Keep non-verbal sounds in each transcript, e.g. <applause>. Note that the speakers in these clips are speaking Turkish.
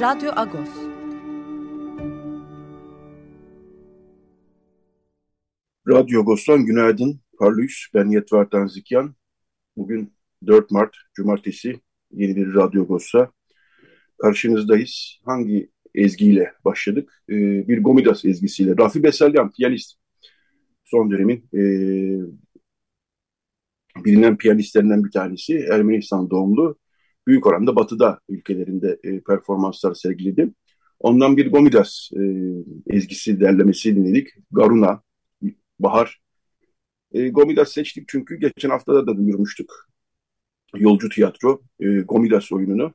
Radyo Agos. Radyo Agos'tan günaydın. Parlıyız. Ben Yetvar Tanzikyan. Bugün 4 Mart Cumartesi yeni bir Radyo Agos'ta karşınızdayız. Hangi ezgiyle başladık? Ee, bir Gomidas ezgisiyle. Rafi Besalyan, piyanist. Son dönemin e, bilinen piyanistlerinden bir tanesi. Ermenistan doğumlu büyük oranda batıda ülkelerinde e, performanslar sergiledi. Ondan bir Gomidas e, ezgisi derlemesi dinledik. Garuna, Bahar. E, Gomidas seçtik çünkü geçen haftada da duyurmuştuk. Yolcu Tiyatro, e, Gomidas oyununu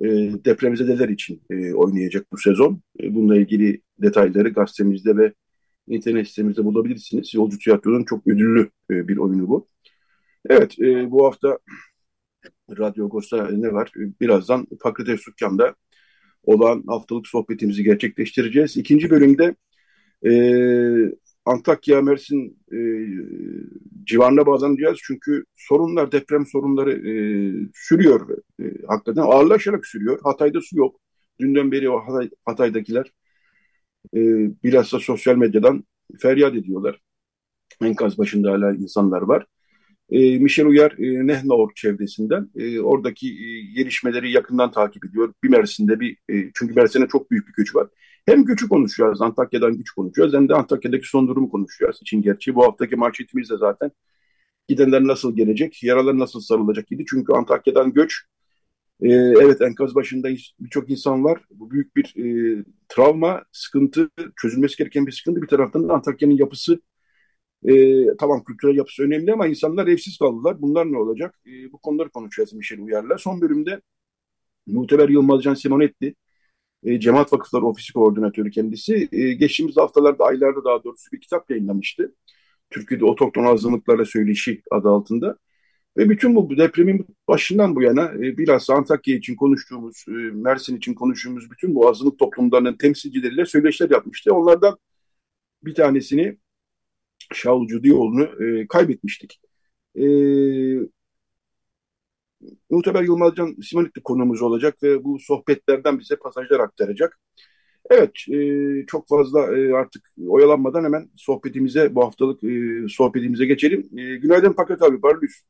e, depremzedeler için e, oynayacak bu sezon. E, bununla ilgili detayları gazetemizde ve internet sitemizde bulabilirsiniz. Yolcu Tiyatro'nun çok ödüllü e, bir oyunu bu. Evet, e, bu hafta Radyo Agos'ta ne var? Birazdan Fakülte Sükkan'da olan haftalık sohbetimizi gerçekleştireceğiz. İkinci bölümde e, Antakya, Mersin e, civarına bağlanacağız. Çünkü sorunlar, deprem sorunları e, sürüyor. E, hakikaten ağırlaşarak sürüyor. Hatay'da su yok. Dünden beri Hatay, Hatay'dakiler e, bilhassa sosyal medyadan feryat ediyorlar. Enkaz başında hala insanlar var. E, Michel Uyar e, Nehnaor çevresinden e, oradaki e, gelişmeleri yakından takip ediyor. Bir Mersin'de bir e, çünkü Mersin'e çok büyük bir göç var. Hem göçü konuşacağız, Antakya'dan güç konuşacağız hem de Antakya'daki son durumu konuşacağız. için gerçi bu haftaki manşetimiz de zaten gidenler nasıl gelecek, yaralar nasıl sarılacak idi. Çünkü Antakya'dan göç, e, evet enkaz başında birçok insan var. Bu büyük bir e, travma, sıkıntı, çözülmesi gereken bir sıkıntı. Bir taraftan da Antakya'nın yapısı e, tamam kültürel yapısı önemli ama insanlar evsiz kaldılar. Bunlar ne olacak? E, bu konuları konuşacağız Michel Uyar'la. Son bölümde Muhteber Yılmazcan Simonetti, e, Cemaat Vakıfları Ofisi Koordinatörü kendisi. E, geçtiğimiz haftalarda, aylarda daha doğrusu bir kitap yayınlamıştı. Türkiye'de otokton azınlıklarla söyleşi adı altında. Ve bütün bu depremin başından bu yana e, bilhassa Antakya için konuştuğumuz, e, Mersin için konuştuğumuz bütün bu azınlık toplumlarının temsilcileriyle söyleşiler yapmıştı. Onlardan bir tanesini Şahul Cudioğlu'nu e, kaybetmiştik. E, Muhteber Yılmazcan Simonitli konumuz olacak ve bu sohbetlerden bize pasajlar aktaracak. Evet, e, çok fazla e, artık oyalanmadan hemen sohbetimize, bu haftalık e, sohbetimize geçelim. E, günaydın Paket abi, Barlüs.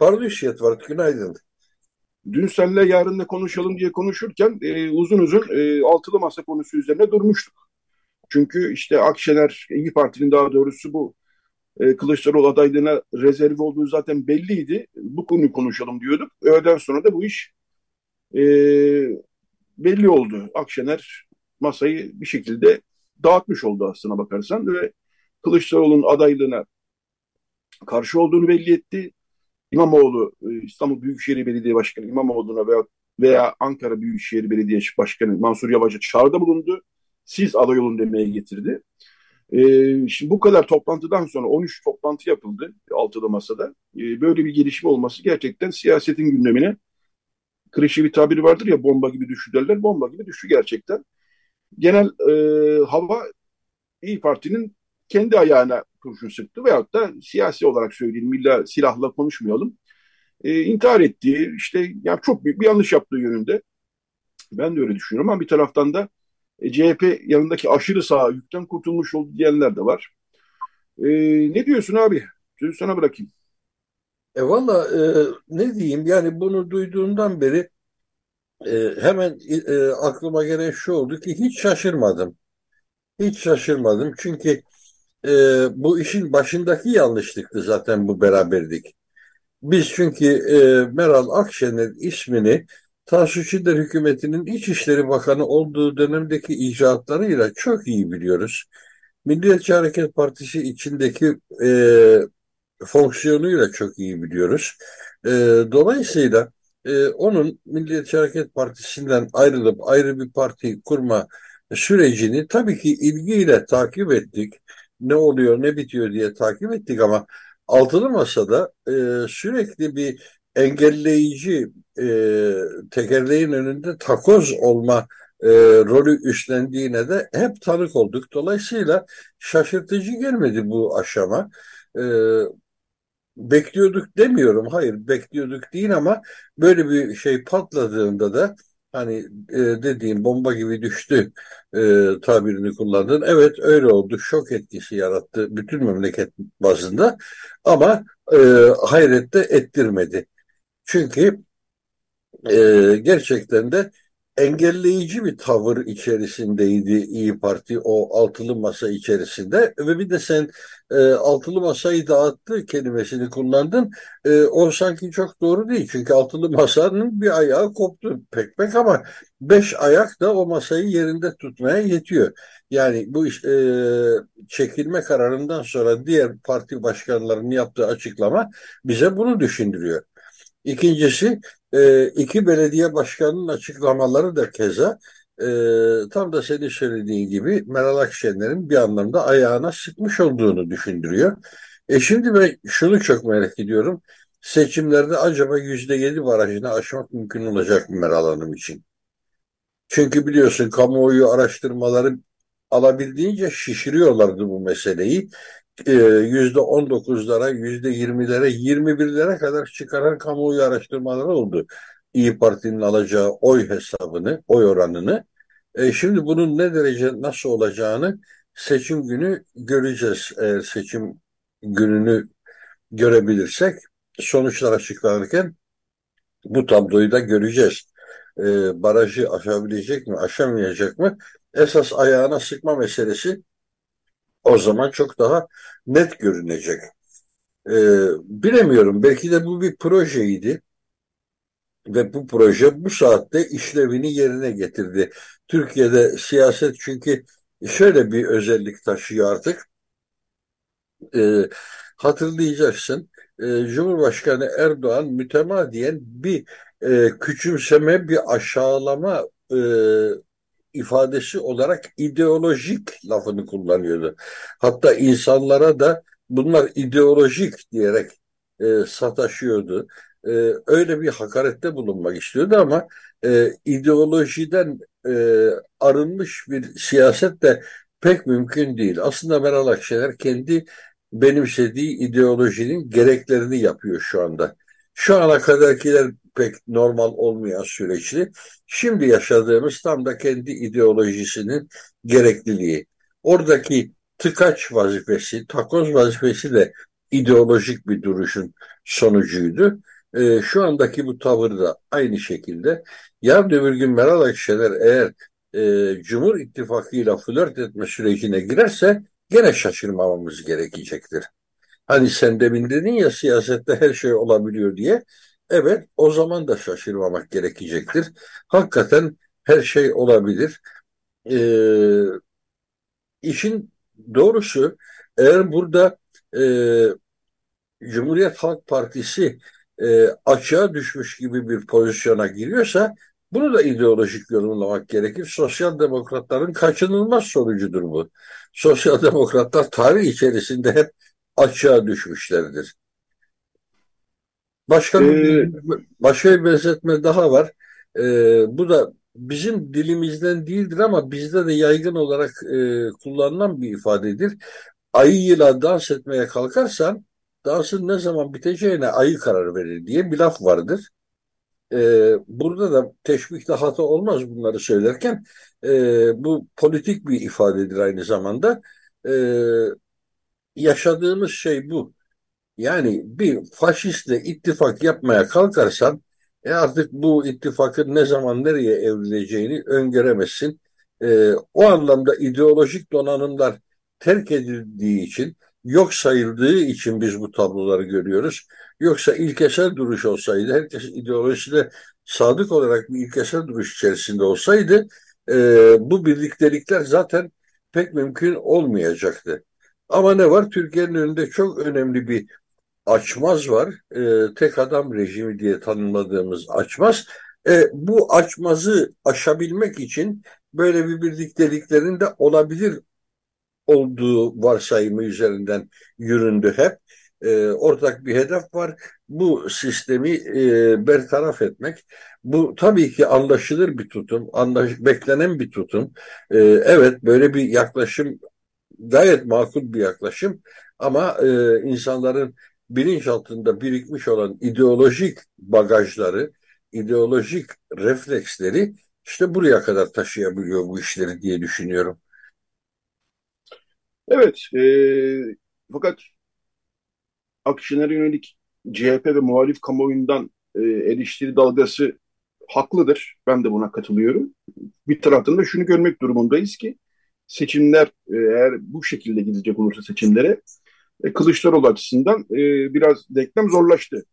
Barlüs var, günaydın. Dün senle yarın ne konuşalım diye konuşurken e, uzun uzun e, altılı masa konusu üzerine durmuştuk. Çünkü işte Akşener, İyi Parti'nin daha doğrusu bu e, Kılıçdaroğlu adaylığına rezerv olduğu zaten belliydi. Bu konuyu konuşalım diyorduk. Öğleden sonra da bu iş e, belli oldu. Akşener masayı bir şekilde dağıtmış oldu aslına bakarsan ve Kılıçdaroğlu'nun adaylığına karşı olduğunu belli etti. İmamoğlu e, İstanbul Büyükşehir Belediye Başkanı İmamoğlu'na veya, veya Ankara Büyükşehir Belediye Başkanı Mansur Yavaş'a çağrıda bulundu. Siz aday olun demeye getirdi. Ee, şimdi bu kadar toplantıdan sonra 13 toplantı yapıldı altıda masada. Ee, böyle bir gelişme olması gerçekten siyasetin gündemine klişe bir tabiri vardır ya bomba gibi düştü derler. Bomba gibi düştü gerçekten. Genel e, hava İyi Parti'nin kendi ayağına kurşun sıktı veyahut da siyasi olarak söyleyeyim illa silahla konuşmayalım. E, intihar ettiği işte yani çok büyük bir yanlış yaptığı yönünde. Ben de öyle düşünüyorum ama bir taraftan da e, CHP yanındaki aşırı sağ yükten kurtulmuş oldu diyenler de var. E, ne diyorsun abi? Sözü sana bırakayım. E valla e, ne diyeyim yani bunu duyduğumdan beri e, hemen e, aklıma gelen şu oldu ki hiç şaşırmadım. Hiç şaşırmadım çünkü e, bu işin başındaki yanlışlıktı zaten bu beraberlik. Biz çünkü e, Meral Akşener ismini Tansu Çiller hükümetinin İçişleri Bakanı olduğu dönemdeki icraatlarıyla çok iyi biliyoruz. Milliyetçi Hareket Partisi içindeki e, fonksiyonuyla çok iyi biliyoruz. E, dolayısıyla e, onun Milliyetçi Hareket Partisi'nden ayrılıp ayrı bir parti kurma sürecini tabii ki ilgiyle takip ettik. Ne oluyor ne bitiyor diye takip ettik ama Altılı Masa'da e, sürekli bir engelleyici e, tekerleğin önünde takoz olma e, rolü üstlendiğine de hep tanık olduk. Dolayısıyla şaşırtıcı gelmedi bu aşama. E, bekliyorduk demiyorum. Hayır bekliyorduk değil ama böyle bir şey patladığında da hani e, dediğim bomba gibi düştü e, tabirini kullandın. Evet öyle oldu. Şok etkisi yarattı bütün memleket bazında ama e, hayrette ettirmedi. Çünkü e, gerçekten de engelleyici bir tavır içerisindeydi İyi Parti o altılı masa içerisinde ve bir de sen e, altılı masayı dağıttı kelimesini kullandın. E, o sanki çok doğru değil çünkü altılı masanın bir ayağı koptu pek pek ama beş ayak da o masayı yerinde tutmaya yetiyor. Yani bu iş, e, çekilme kararından sonra diğer parti başkanlarının yaptığı açıklama bize bunu düşündürüyor. İkincisi e, iki belediye başkanının açıklamaları da keza e, tam da senin söylediğin gibi Meral Akşener'in bir anlamda ayağına sıkmış olduğunu düşündürüyor. E şimdi ben şunu çok merak ediyorum. Seçimlerde acaba yüzde yedi barajını aşmak mümkün olacak mı Meral Hanım için? Çünkü biliyorsun kamuoyu araştırmaları alabildiğince şişiriyorlardı bu meseleyi. Ee, yüzde on dokuzlara, yüzde yirmilere, yirmi birlere kadar çıkaran kamuoyu araştırmaları oldu. İyi Parti'nin alacağı oy hesabını, oy oranını. E, şimdi bunun ne derece nasıl olacağını seçim günü göreceğiz. Eğer seçim gününü görebilirsek sonuçlar açıklanırken bu tabloyu da göreceğiz. E, barajı aşabilecek mi, aşamayacak mı? Esas ayağına sıkma meselesi o zaman çok daha net görünecek. Ee, bilemiyorum. Belki de bu bir projeydi. Ve bu proje bu saatte işlevini yerine getirdi. Türkiye'de siyaset çünkü şöyle bir özellik taşıyor artık. Ee, hatırlayacaksın. E, Cumhurbaşkanı Erdoğan mütemadiyen bir e, küçümseme, bir aşağılama e, ifadesi olarak ideolojik lafını kullanıyordu. Hatta insanlara da bunlar ideolojik diyerek e, sataşıyordu. E, öyle bir hakarette bulunmak istiyordu ama e, ideolojiden e, arınmış bir siyaset de pek mümkün değil. Aslında Meral Akşener kendi benimsediği ideolojinin gereklerini yapıyor şu anda. Şu ana kadarkiler pek normal olmayan süreçti. Şimdi yaşadığımız tam da kendi ideolojisinin gerekliliği. Oradaki tıkaç vazifesi, takoz vazifesi de ideolojik bir duruşun sonucuydu. E, şu andaki bu tavır da aynı şekilde. Yarın öbür gün Meral Akşener eğer e, Cumhur İttifakı ile flört etme sürecine girerse gene şaşırmamamız gerekecektir. Hani sen demin dedin ya siyasette her şey olabiliyor diye. Evet o zaman da şaşırmamak gerekecektir. Hakikaten her şey olabilir. Ee, işin doğrusu eğer burada e, Cumhuriyet Halk Partisi e, açığa düşmüş gibi bir pozisyona giriyorsa bunu da ideolojik yorumlamak gerekir. Sosyal demokratların kaçınılmaz sonucudur bu. Sosyal demokratlar tarih içerisinde hep açığa düşmüşlerdir. Başka bir, ee, başka bir benzetme daha var. Ee, bu da bizim dilimizden değildir ama bizde de yaygın olarak e, kullanılan bir ifadedir. Ayıyla dans etmeye kalkarsan dansın ne zaman biteceğine ayı karar verir diye bir laf vardır. Ee, burada da teşbihte hata olmaz bunları söylerken. Ee, bu politik bir ifadedir aynı zamanda. Ee, yaşadığımız şey bu. Yani bir faşistle ittifak yapmaya kalkarsan e artık bu ittifakın ne zaman nereye evrileceğini öngöremezsin. E, o anlamda ideolojik donanımlar terk edildiği için, yok sayıldığı için biz bu tabloları görüyoruz. Yoksa ilkesel duruş olsaydı, herkes ideolojisine sadık olarak bir ilkesel duruş içerisinde olsaydı, e, bu birliktelikler zaten pek mümkün olmayacaktı. Ama ne var? Türkiye'nin önünde çok önemli bir açmaz var. E, tek adam rejimi diye tanımladığımız açmaz. E, bu açmazı aşabilmek için böyle bir birlikteliklerinde olabilir olduğu varsayımı üzerinden yüründü hep. E, ortak bir hedef var. Bu sistemi e, bertaraf etmek. Bu tabii ki anlaşılır bir tutum, anlaş beklenen bir tutum. E, evet böyle bir yaklaşım gayet makul bir yaklaşım ama e, insanların bilinç altında birikmiş olan ideolojik bagajları, ideolojik refleksleri işte buraya kadar taşıyabiliyor bu işleri diye düşünüyorum. Evet, e, fakat Akşener'e yönelik CHP ve muhalif kamuoyundan e, eleştiri dalgası haklıdır. Ben de buna katılıyorum. Bir taraftan da şunu görmek durumundayız ki seçimler e, eğer bu şekilde gidecek olursa seçimlere e, Kılıçdaroğlu açısından e, biraz denklem zorlaştı.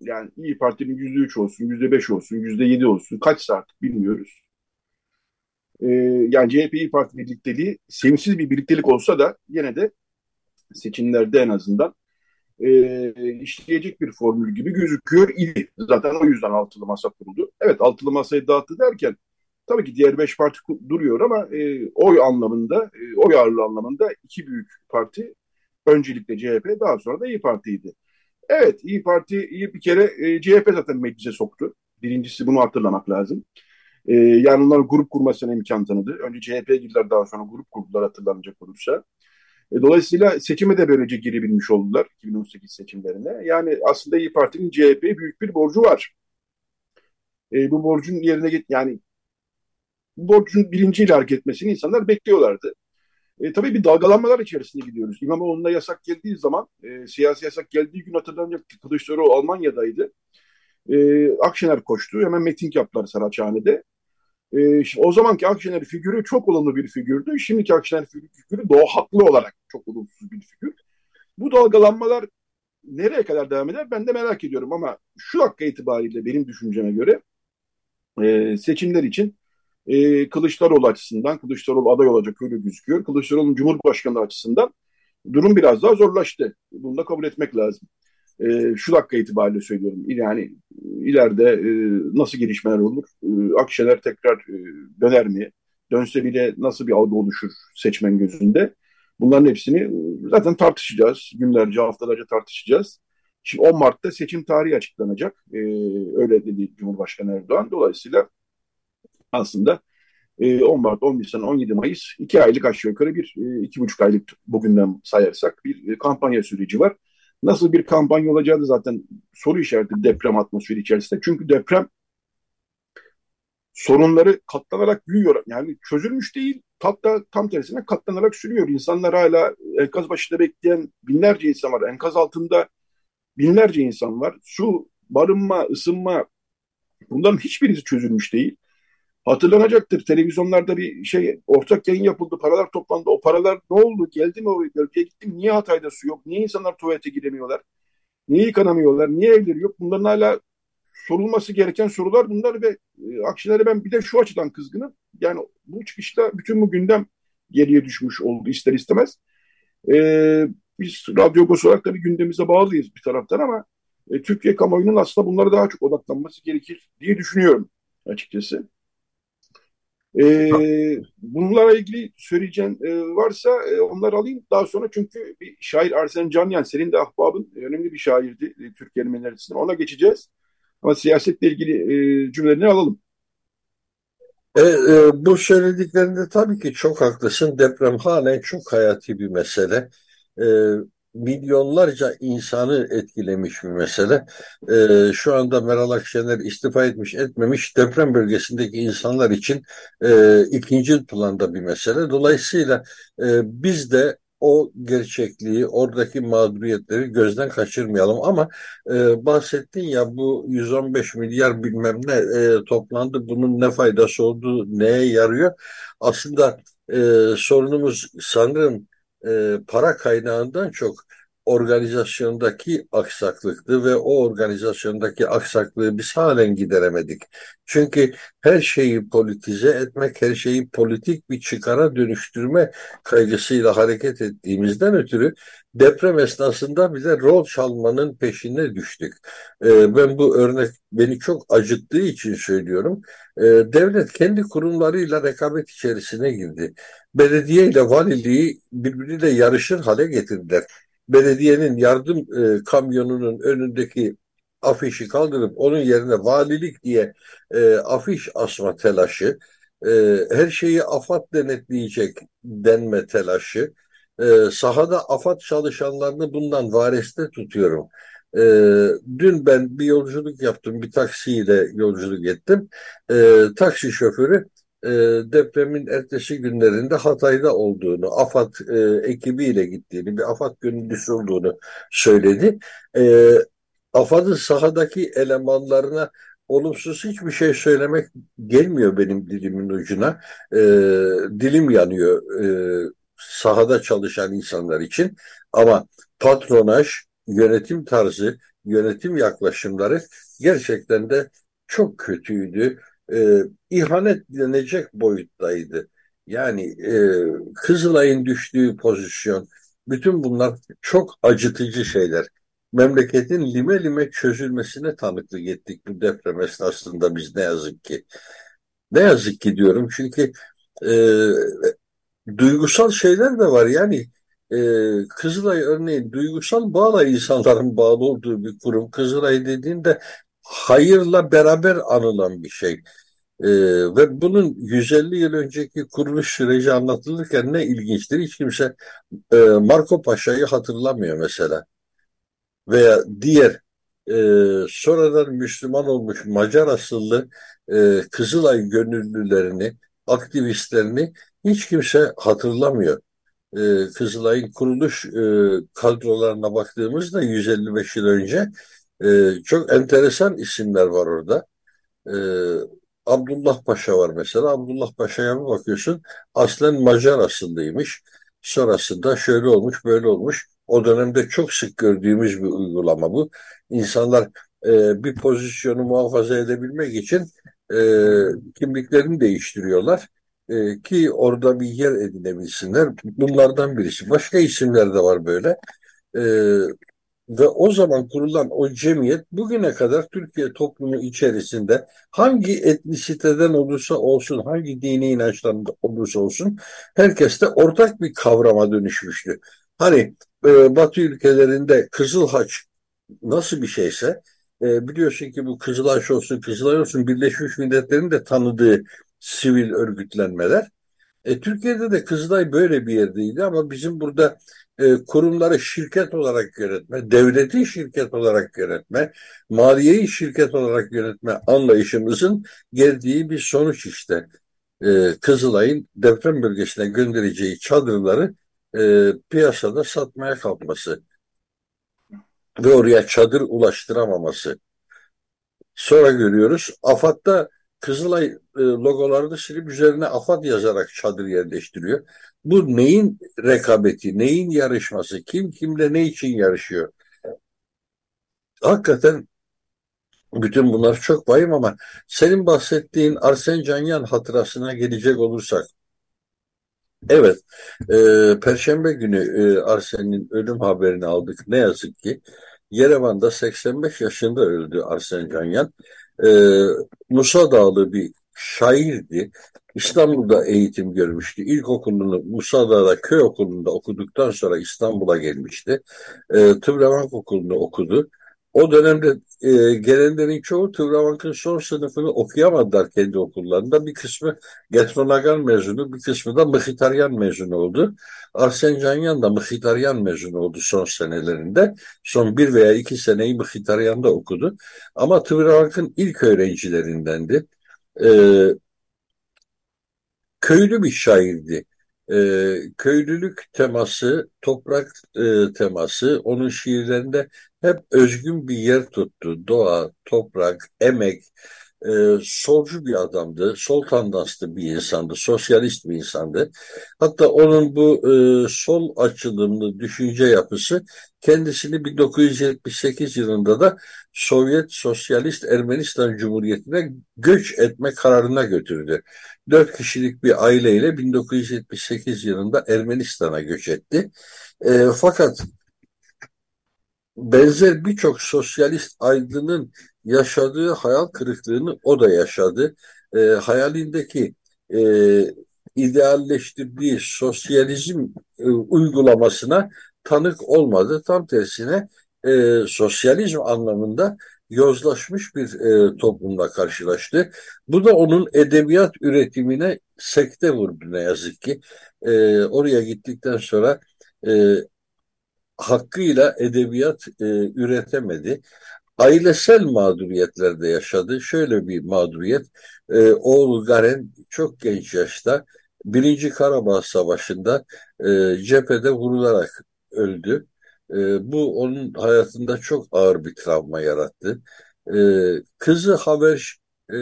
Yani İyi Parti'nin yüzde üç olsun, yüzde beş olsun, yüzde yedi olsun kaç saat bilmiyoruz. E, yani CHP İyi Parti birlikteliği sevimsiz bir birliktelik olsa da yine de seçimlerde en azından e, işleyecek bir formül gibi gözüküyor idi. Zaten o yüzden altılı masa kuruldu. Evet altılı masayı dağıttı derken tabii ki diğer beş parti duruyor ama e, oy anlamında, e, oy ağırlığı anlamında iki büyük parti öncelikle CHP daha sonra da İyi Parti'ydi. Evet İyi Parti'yi bir kere e, CHP zaten meclise soktu. Birincisi bunu hatırlamak lazım. E, yani onların grup kurmasına imkan tanıdı. Önce CHP'ye girdiler daha sonra grup kurdular hatırlanacak olursa. E, dolayısıyla seçime de böylece girebilmiş oldular 2018 seçimlerine. Yani aslında İyi Parti'nin CHP'ye büyük bir borcu var. E, bu borcun yerine git yani borcun bilinciyle hareket etmesini insanlar bekliyorlardı. E, tabii bir dalgalanmalar içerisinde gidiyoruz. İmamoğlu'na yasak geldiği zaman, e, siyasi yasak geldiği gün hatırlanacak Kılıçdaroğlu Almanya'daydı. E, Akşener koştu. Hemen meeting yaptılar Saraçhane'de. E, o zamanki Akşener figürü çok olumlu bir figürdü. Şimdiki Akşener figürü doğu haklı olarak çok olumsuz bir figür. Bu dalgalanmalar nereye kadar devam eder ben de merak ediyorum ama şu dakika itibariyle benim düşünceme göre e, seçimler için e, Kılıçdaroğlu açısından, Kılıçdaroğlu aday olacak öyle gözüküyor. Kılıçdaroğlu'nun Cumhurbaşkanı açısından durum biraz daha zorlaştı. Bunu da kabul etmek lazım. E, şu dakika itibariyle söylüyorum. Yani ileride e, nasıl gelişmeler olur? E, Akşener tekrar e, döner mi? Dönse bile nasıl bir algı oluşur seçmen gözünde? Bunların hepsini e, zaten tartışacağız. Günlerce, haftalarca tartışacağız. Şimdi 10 Mart'ta seçim tarihi açıklanacak. E, öyle dedi Cumhurbaşkanı Erdoğan. Dolayısıyla aslında 10 e, Mart, 11 Nisan, 17 Mayıs iki aylık aşağı yukarı bir e, iki buçuk aylık bugünden sayarsak bir e, kampanya süreci var. Nasıl bir kampanya olacağı da zaten soru işareti deprem atmosferi içerisinde. Çünkü deprem sorunları katlanarak büyüyor. Yani çözülmüş değil, hatta tam tersine katlanarak sürüyor. İnsanlar hala enkaz başında bekleyen binlerce insan var. Enkaz altında binlerce insan var. Su, barınma, ısınma bunların hiçbirisi çözülmüş değil. Hatırlanacaktır. Televizyonlarda bir şey ortak yayın yapıldı. Paralar toplandı. O paralar ne oldu? Geldi mi oraya? Bölgeye gittim. Niye Hatay'da su yok? Niye insanlar tuvalete giremiyorlar? Niye yıkanamıyorlar? Niye evleri yok? Bunların hala sorulması gereken sorular bunlar ve e, Akşener'e ben bir de şu açıdan kızgınım. Yani bu çıkışta bütün bu gündem geriye düşmüş oldu ister istemez. Ee, biz Radyo Gos olarak da bir gündemimize bağlıyız bir taraftan ama e, Türkiye kamuoyunun aslında bunlara daha çok odaklanması gerekir diye düşünüyorum açıkçası. E, bunlarla ilgili söyleyeceğin e, varsa e, onları alayım daha sonra çünkü bir şair Arsen Canyan senin de ahbabın e, önemli bir şairdi e, Türk arasında ona geçeceğiz. Ama siyasetle ilgili e, cümlelerini alalım. E, e, bu söylediklerinde tabii ki çok haklısın. Deprem halen çok hayati bir mesele. E, milyonlarca insanı etkilemiş bir mesele. Ee, şu anda Meral Akşener istifa etmiş etmemiş deprem bölgesindeki insanlar için e, ikinci planda bir mesele. Dolayısıyla e, biz de o gerçekliği, oradaki mağduriyetleri gözden kaçırmayalım. Ama e, bahsettin ya bu 115 milyar bilmem ne e, toplandı. Bunun ne faydası olduğu, neye yarıyor? Aslında e, sorunumuz sanırım e, para kaynağından çok organizasyondaki aksaklıktı ve o organizasyondaki aksaklığı biz halen gideremedik. Çünkü her şeyi politize etmek, her şeyi politik bir çıkara dönüştürme kaygısıyla hareket ettiğimizden ötürü deprem esnasında bize rol çalmanın peşine düştük. Ee, ben bu örnek beni çok acıttığı için söylüyorum. Ee, devlet kendi kurumlarıyla rekabet içerisine girdi. Belediye ile valiliği birbiriyle yarışır hale getirdiler belediyenin yardım e, kamyonunun önündeki afişi kaldırıp onun yerine valilik diye e, afiş asma telaşı, e, her şeyi AFAD denetleyecek denme telaşı, e, sahada AFAD çalışanlarını bundan vareste tutuyorum. E, dün ben bir yolculuk yaptım, bir taksiyle yolculuk ettim. E, taksi şoförü e, depremin ertesi günlerinde Hatay'da olduğunu, AFAD e, ekibiyle gittiğini, bir AFAD gönüllüsü olduğunu söyledi. E, AFAD'ın sahadaki elemanlarına olumsuz hiçbir şey söylemek gelmiyor benim dilimin ucuna. E, dilim yanıyor e, sahada çalışan insanlar için. Ama patronaj, yönetim tarzı, yönetim yaklaşımları gerçekten de çok kötüydü e, ihanet denecek boyuttaydı. Yani e, Kızılay'ın düştüğü pozisyon, bütün bunlar çok acıtıcı şeyler. Memleketin lime lime çözülmesine tanıklık ettik bu deprem esnasında biz ne yazık ki. Ne yazık ki diyorum çünkü e, duygusal şeyler de var. Yani e, Kızılay örneğin duygusal bağla insanların bağlı olduğu bir kurum. Kızılay dediğinde hayırla beraber anılan bir şey. Ee, ve bunun 150 yıl önceki kuruluş süreci anlatılırken ne ilginçtir. Hiç kimse e, Marco Paşa'yı hatırlamıyor mesela. Veya diğer e, sonradan Müslüman olmuş Macar asıllı e, Kızılay gönüllülerini, aktivistlerini hiç kimse hatırlamıyor. E, Kızılay'ın kuruluş e, kadrolarına baktığımızda 155 yıl önce e, çok enteresan isimler var orada. E, Abdullah Paşa var mesela. Abdullah Paşa'ya bir bakıyorsun aslen Macar asıllıymış. Sonrasında şöyle olmuş böyle olmuş. O dönemde çok sık gördüğümüz bir uygulama bu. İnsanlar e, bir pozisyonu muhafaza edebilmek için e, kimliklerini değiştiriyorlar. E, ki orada bir yer edinebilsinler. Bunlardan birisi. Başka isimler de var böyle. E, ve o zaman kurulan o cemiyet bugüne kadar Türkiye toplumu içerisinde hangi etnisiteden olursa olsun, hangi dini inançtan olursa olsun herkeste ortak bir kavrama dönüşmüştü. Hani e, Batı ülkelerinde Kızıl Haç nasıl bir şeyse e, biliyorsun ki bu Kızıl Haç olsun, Kızılay olsun Birleşmiş Milletler'in de tanıdığı sivil örgütlenmeler. E, Türkiye'de de Kızılay böyle bir yerdeydi ama bizim burada e, kurumları şirket olarak yönetme, devleti şirket olarak yönetme, maliyeyi şirket olarak yönetme anlayışımızın geldiği bir sonuç işte. E, Kızılay'ın deprem bölgesine göndereceği çadırları e, piyasada satmaya kalkması ve oraya çadır ulaştıramaması. Sonra görüyoruz AFAD'da Kızılay e, logolarını silip üzerine AFAD yazarak çadır yerleştiriyor. Bu neyin rekabeti, neyin yarışması, kim kimle ne için yarışıyor? Hakikaten bütün bunlar çok vahim ama senin bahsettiğin Arsen Canyan hatırasına gelecek olursak evet e, Perşembe günü e, Arsen'in ölüm haberini aldık ne yazık ki Yerevan'da 85 yaşında öldü Arsen Canyan e, Musa Dağlı bir şairdi. İstanbul'da eğitim görmüştü. İlkokulunu Musa'da köy okulunda okuduktan sonra İstanbul'a gelmişti. E, Tıbravank Okulu'nda okudu. O dönemde e, gelenlerin çoğu Tıbravank'ın son sınıfını okuyamadılar kendi okullarında. Bir kısmı Getronagan mezunu, bir kısmı da Mıhitaryan mezunu oldu. Arsen Canyan da Mıhitaryan mezunu oldu son senelerinde. Son bir veya iki seneyi Mıhitaryan'da okudu. Ama Tıbravank'ın ilk öğrencilerindendi. E, köylü bir şairdi. E, köylülük teması, toprak e, teması onun şiirlerinde hep özgün bir yer tuttu. Doğa, toprak, emek, e, solcu bir adamdı, sol tandanslı bir insandı, sosyalist bir insandı. Hatta onun bu e, sol açılımlı düşünce yapısı kendisini 1978 yılında da Sovyet Sosyalist Ermenistan Cumhuriyeti'ne göç etme kararına götürdü. Dört kişilik bir aileyle 1978 yılında Ermenistan'a göç etti. E, fakat benzer birçok sosyalist aydının yaşadığı hayal kırıklığını o da yaşadı. E, hayalindeki e, idealleştirdiği sosyalizm e, uygulamasına tanık olmadı. Tam tersine e, sosyalizm anlamında yozlaşmış bir e, toplumla karşılaştı. Bu da onun edebiyat üretimine sekte vurdu ne yazık ki. E, oraya gittikten sonra e, hakkıyla edebiyat e, üretemedi. Ailesel mağduriyetlerde yaşadı. Şöyle bir mağduriyet, e, oğlu Garen çok genç yaşta Birinci Karabağ Savaşı'nda e, cephede vurularak öldü. E, bu onun hayatında çok ağır bir travma yarattı. E, kızı Haber e,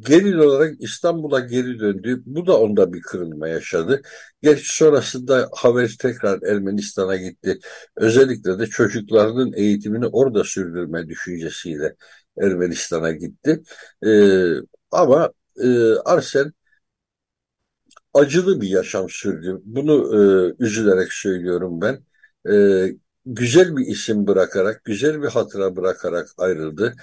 Gelin olarak İstanbul'a geri döndü. Bu da onda bir kırılma yaşadı. Gerçi sonrasında Haver tekrar Ermenistan'a gitti. Özellikle de çocuklarının eğitimini orada sürdürme düşüncesiyle Ermenistan'a gitti. Ee, ama e, Arsen acılı bir yaşam sürdü. Bunu e, üzülerek söylüyorum ben. E, güzel bir isim bırakarak, güzel bir hatıra bırakarak ayrıldı.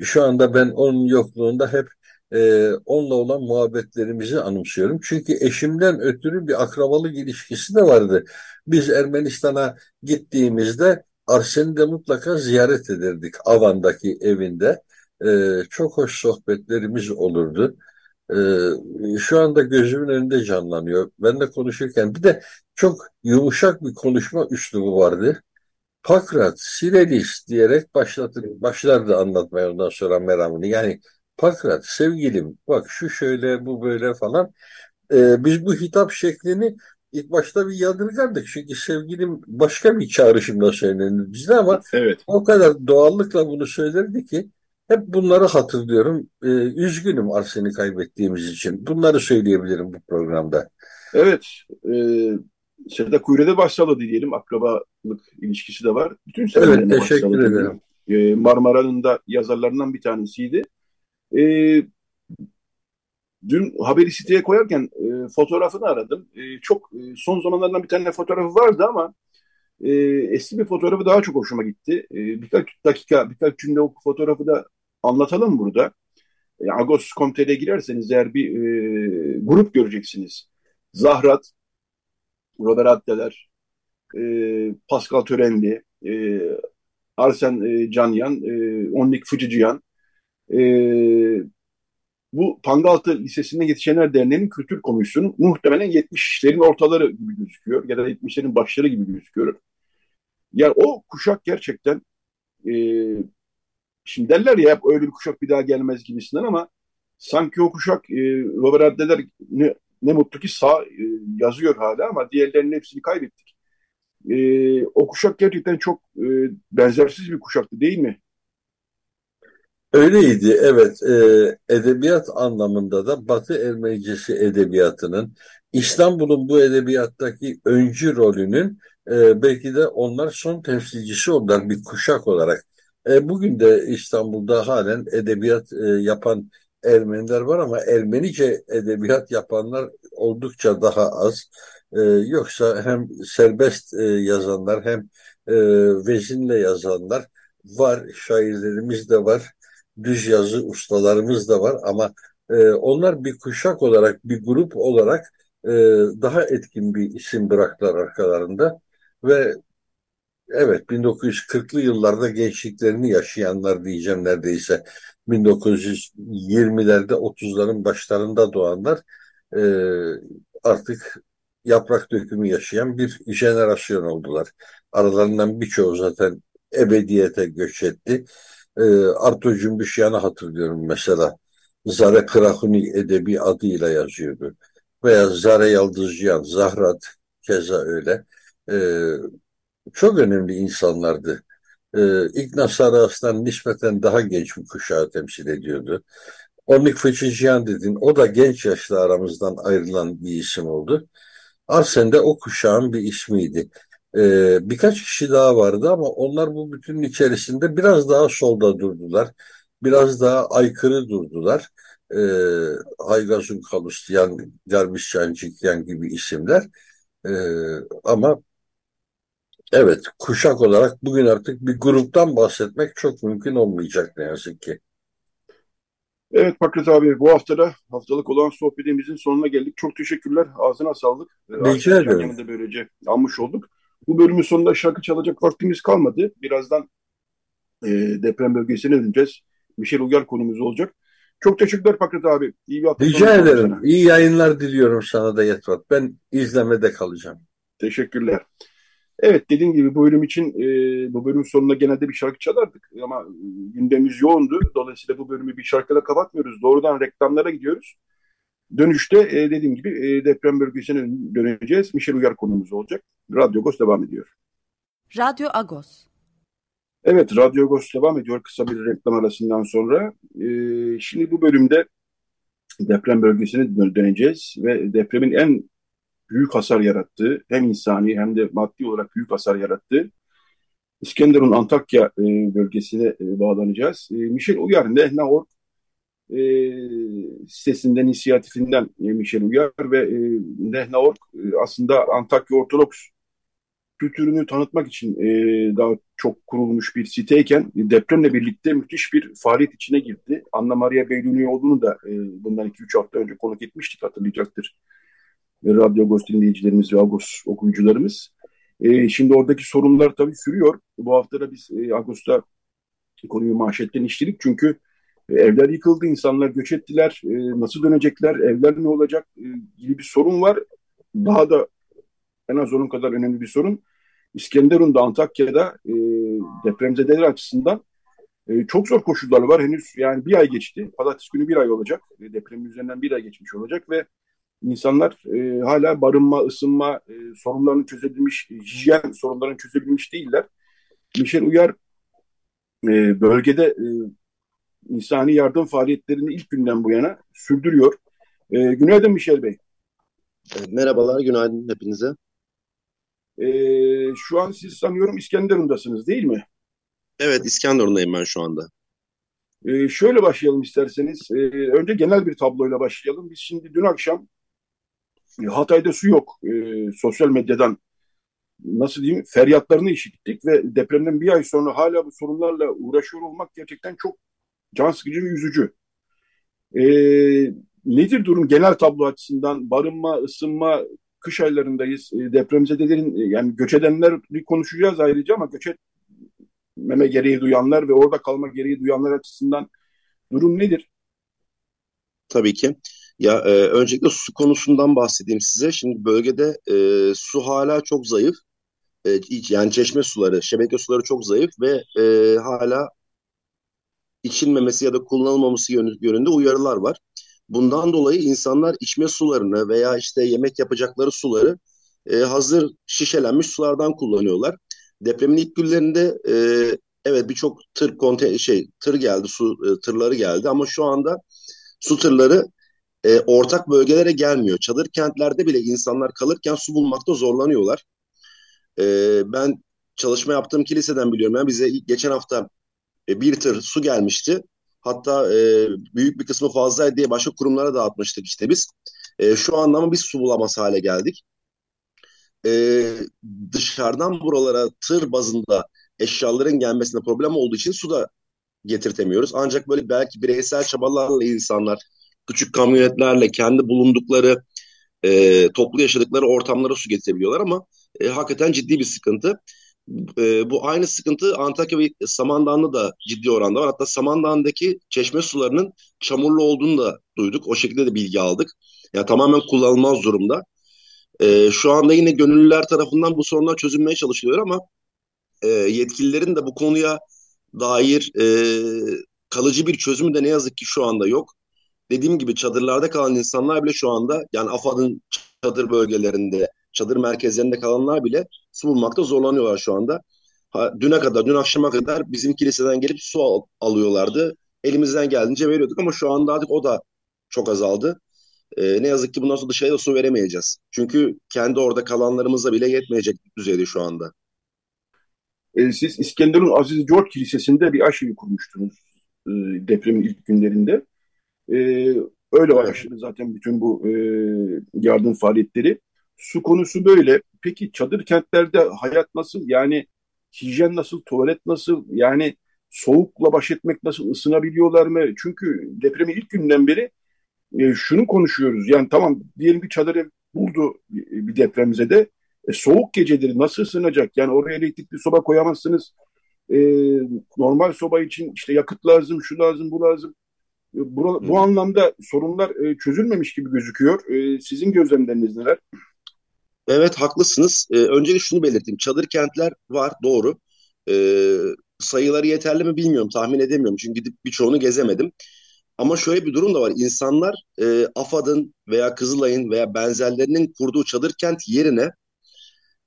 Şu anda ben onun yokluğunda hep e, onunla olan muhabbetlerimizi anımsıyorum. Çünkü eşimden ötürü bir akrabalık ilişkisi de vardı. Biz Ermenistan'a gittiğimizde Arsen'i de mutlaka ziyaret ederdik Avan'daki evinde. E, çok hoş sohbetlerimiz olurdu. E, şu anda gözümün önünde canlanıyor. Ben de konuşurken bir de çok yumuşak bir konuşma üslubu vardı. Pakrat, Sirelis diyerek başlatır, başlardı anlatmaya ondan sonra meramını. Yani Pakrat sevgilim bak şu şöyle bu böyle falan. Ee, biz bu hitap şeklini ilk başta bir yadırgardık. Çünkü sevgilim başka bir çağrışımla söylenir bizde ama evet. o kadar doğallıkla bunu söylerdi ki hep bunları hatırlıyorum. Ee, üzgünüm Arsen'i kaybettiğimiz için. Bunları söyleyebilirim bu programda. Evet. E, Seda Kuyru'da başsağladı diyelim. Akrabalık ilişkisi de var. Bütün evet, teşekkür ederim. E, Marmara'nın da yazarlarından bir tanesiydi. E, dün haberi siteye koyarken e, fotoğrafını aradım. E, çok e, son zamanlardan bir tane fotoğrafı vardı ama e, eski bir fotoğrafı daha çok hoşuma gitti. E, birkaç dakika, birkaç cümle o fotoğrafı da anlatalım burada. E, Agos.com.tr'ye girerseniz eğer bir e, grup göreceksiniz. Zahrat, Robert Addeler, e, Pascal Törenli, e, Arsen e, Canyan, e, Onlik Fıcıcıyan, bu Pangaltı Lisesi'nde Yetişenler Derneği'nin kültür komisyonu muhtemelen 70'lerin ortaları gibi gözüküyor ya da 70'lerin başları gibi gözüküyor. Yani o kuşak gerçekten e, şimdi derler ya hep öyle bir kuşak bir daha gelmez gibisinden ama sanki o kuşak e, Robert Addeler ne, ne mutlu ki sağ e, yazıyor hala ama diğerlerinin hepsini kaybettik. E, o kuşak gerçekten çok e, benzersiz bir kuşaktı değil mi? Öyleydi, evet. Ee, edebiyat anlamında da Batı Ermenicesi edebiyatının, İstanbul'un bu edebiyattaki öncü rolünün e, belki de onlar son temsilcisi oldular bir kuşak olarak. E, bugün de İstanbul'da halen edebiyat e, yapan Ermeniler var ama Ermenice edebiyat yapanlar oldukça daha az. E, yoksa hem serbest e, yazanlar hem e, vezinle yazanlar var, şairlerimiz de var düz yazı ustalarımız da var ama e, onlar bir kuşak olarak, bir grup olarak e, daha etkin bir isim bıraktılar arkalarında ve evet 1940'lı yıllarda gençliklerini yaşayanlar diyeceğim neredeyse 1920'lerde 30'ların başlarında doğanlar e, artık yaprak dökümü yaşayan bir jenerasyon oldular. Aralarından birçoğu zaten ebediyete göç etti e, Arto Cümbüşyan'ı hatırlıyorum mesela. Zare Krahuni edebi adıyla yazıyordu. Veya Zare Yaldızcan, Zahrat keza öyle. E, çok önemli insanlardı. E, İlk Sarı Aslan nispeten daha genç bir kuşağı temsil ediyordu. Omnik Fıçıcıyan dedin. O da genç yaşta aramızdan ayrılan bir isim oldu. Arsen de o kuşağın bir ismiydi. Ee, birkaç kişi daha vardı ama onlar bu bütünün içerisinde biraz daha solda durdular. Biraz daha aykırı durdular. Ee, Haygazun Kalustyan, Derviş Cancikyan gibi isimler. Ee, ama evet kuşak olarak bugün artık bir gruptan bahsetmek çok mümkün olmayacak ne yazık ki. Evet Fakret abi bu haftada haftalık olan sohbetimizin sonuna geldik. Çok teşekkürler. Ağzına sağlık. Ee, Rica ederim. Böylece almış olduk. Bu bölümün sonunda şarkı çalacak vaktimiz kalmadı. Birazdan e, deprem bölgesine döneceğiz. Michel Uyar konumuz olacak. Çok teşekkürler Fakret abi. İyi bir hafta Rica ederim. Sana. İyi yayınlar diliyorum sana da Yetvat. Ben izlemede kalacağım. Teşekkürler. Evet dediğim gibi bu bölüm için e, bu bölüm sonunda genelde bir şarkı çalardık ama e, gündemimiz yoğundu. Dolayısıyla bu bölümü bir şarkıyla kapatmıyoruz. Doğrudan reklamlara gidiyoruz. Dönüşte e, dediğim gibi e, deprem bölgesine döneceğiz. Michel Uyar konumuz olacak. Radyo Agos devam ediyor. Radyo Agos. Evet Radyo Agos devam ediyor kısa bir reklam arasından sonra. E, şimdi bu bölümde deprem bölgesine döneceğiz ve depremin en büyük hasar yarattığı, hem insani hem de maddi olarak büyük hasar yarattığı İskenderun Antakya e, bölgesine e, bağlanacağız. E, Michel Uyar, Nehna e, sitesinden, inisiyatifinden e, Michel Uyar ve e, Nehna e, aslında Antakya Ortodoks kültürünü tanıtmak için e, daha çok kurulmuş bir siteyken depremle birlikte müthiş bir faaliyet içine girdi. Anna Maria Beyluni olduğunu da e, bundan 2-3 hafta önce konuk etmiştik hatırlayacaktır Radyo Agos dinleyicilerimiz ve Agos okuyucularımız. E, şimdi oradaki sorunlar tabii sürüyor. Bu hafta da biz e, Agos'ta konuyu manşetten işledik çünkü e, evler yıkıldı, insanlar göç ettiler, e, nasıl dönecekler, evler ne olacak e, gibi bir sorun var. Daha da en az onun kadar önemli bir sorun. İskenderun'da, Antakya'da e, depremzedeler açısından e, çok zor koşullar var. Henüz yani bir ay geçti. Pazartesi günü bir ay olacak. E, depremin üzerinden bir ay geçmiş olacak ve insanlar e, hala barınma, ısınma e, sorunlarını çözebilmiş, hijyen sorunlarını çözebilmiş değiller. Michel Uyar e, bölgede e, insani yardım faaliyetlerini ilk günden bu yana sürdürüyor. E, günaydın Michel Bey. Merhabalar, günaydın hepinize. E, şu an siz sanıyorum İskenderun'dasınız değil mi? Evet, İskenderun'dayım ben şu anda. E, şöyle başlayalım isterseniz. E, önce genel bir tabloyla başlayalım. Biz şimdi dün akşam e, Hatay'da su yok. E, sosyal medyadan nasıl diyeyim feryatlarını işittik ve depremden bir ay sonra hala bu sorunlarla uğraşıyor olmak gerçekten çok can sıkıcı ve üzücü. E, nedir durum genel tablo açısından? Barınma, ısınma, kış aylarındayız. E, depremzedelerin yani göç edenleri konuşacağız ayrıca ama göç etmeme gereği duyanlar ve orada kalma gereği duyanlar açısından durum nedir? Tabii ki. Ya e, öncelikle su konusundan bahsedeyim size. Şimdi bölgede e, su hala çok zayıf. E, yani çeşme suları, şebeke suları çok zayıf ve e, hala içilmemesi ya da kullanılmaması yönünde uyarılar var. Bundan dolayı insanlar içme sularını veya işte yemek yapacakları suları e, hazır şişelenmiş sulardan kullanıyorlar. Depremin ilk günlerinde e, evet birçok tır konte şey tır geldi, su e, tırları geldi ama şu anda su tırları e, ortak bölgelere gelmiyor. Çadır kentlerde bile insanlar kalırken su bulmakta zorlanıyorlar. E, ben çalışma yaptığım kiliseden biliyorum. Yani bize geçen hafta e, bir tır su gelmişti. Hatta e, büyük bir kısmı fazlaydı diye başka kurumlara dağıtmıştık işte biz. E, şu anlamda biz su bulamaz hale geldik. E, dışarıdan buralara tır bazında eşyaların gelmesine problem olduğu için su da getirtemiyoruz. Ancak böyle belki bireysel çabalarla insanlar küçük kamyonetlerle kendi bulundukları e, toplu yaşadıkları ortamlara su getirebiliyorlar ama e, hakikaten ciddi bir sıkıntı. E, bu aynı sıkıntı Antakya ve Samandan'da da ciddi oranda var. Hatta Samandan'daki çeşme sularının çamurlu olduğunu da duyduk. O şekilde de bilgi aldık. Yani tamamen kullanılmaz durumda. E, şu anda yine gönüllüler tarafından bu sorunlar çözülmeye çalışılıyor ama e, yetkililerin de bu konuya dair e, kalıcı bir çözümü de ne yazık ki şu anda yok dediğim gibi çadırlarda kalan insanlar bile şu anda yani AFAD'ın çadır bölgelerinde, çadır merkezlerinde kalanlar bile su bulmakta zorlanıyorlar şu anda. Ha, düne kadar, dün akşama kadar bizim kiliseden gelip su al, alıyorlardı. elimizden geldiğince veriyorduk ama şu anda artık o da çok azaldı. E, ne yazık ki bundan sonra dışarıya da su veremeyeceğiz. Çünkü kendi orada kalanlarımıza bile yetmeyecek düzeyde şu anda. E, siz İskenderun Aziz George Kilisesi'nde bir aşevi kurmuştunuz e, depremin ilk günlerinde. E, öyle Evet. başladı zaten bütün bu e, yardım faaliyetleri. Su konusu böyle. Peki çadır kentlerde hayat nasıl? Yani hijyen nasıl, tuvalet nasıl? Yani soğukla baş etmek nasıl, ısınabiliyorlar mı? Çünkü depremin ilk günden beri e, şunu konuşuyoruz. Yani tamam diyelim ki çadır ev buldu bir bir depremzede. E, soğuk geceleri nasıl ısınacak? Yani oraya elektrikli soba koyamazsınız. E, normal soba için işte yakıt lazım, şu lazım, bu lazım. E, bu, bu anlamda sorunlar e, çözülmemiş gibi gözüküyor. E, sizin gözlemleriniz neler? Evet haklısınız. Ee, öncelikle şunu belirteyim. Çadır kentler var doğru. Ee, sayıları yeterli mi bilmiyorum tahmin edemiyorum. Çünkü gidip birçoğunu gezemedim. Ama şöyle bir durum da var. İnsanlar e, AFAD'ın veya Kızılay'ın veya benzerlerinin kurduğu çadır kent yerine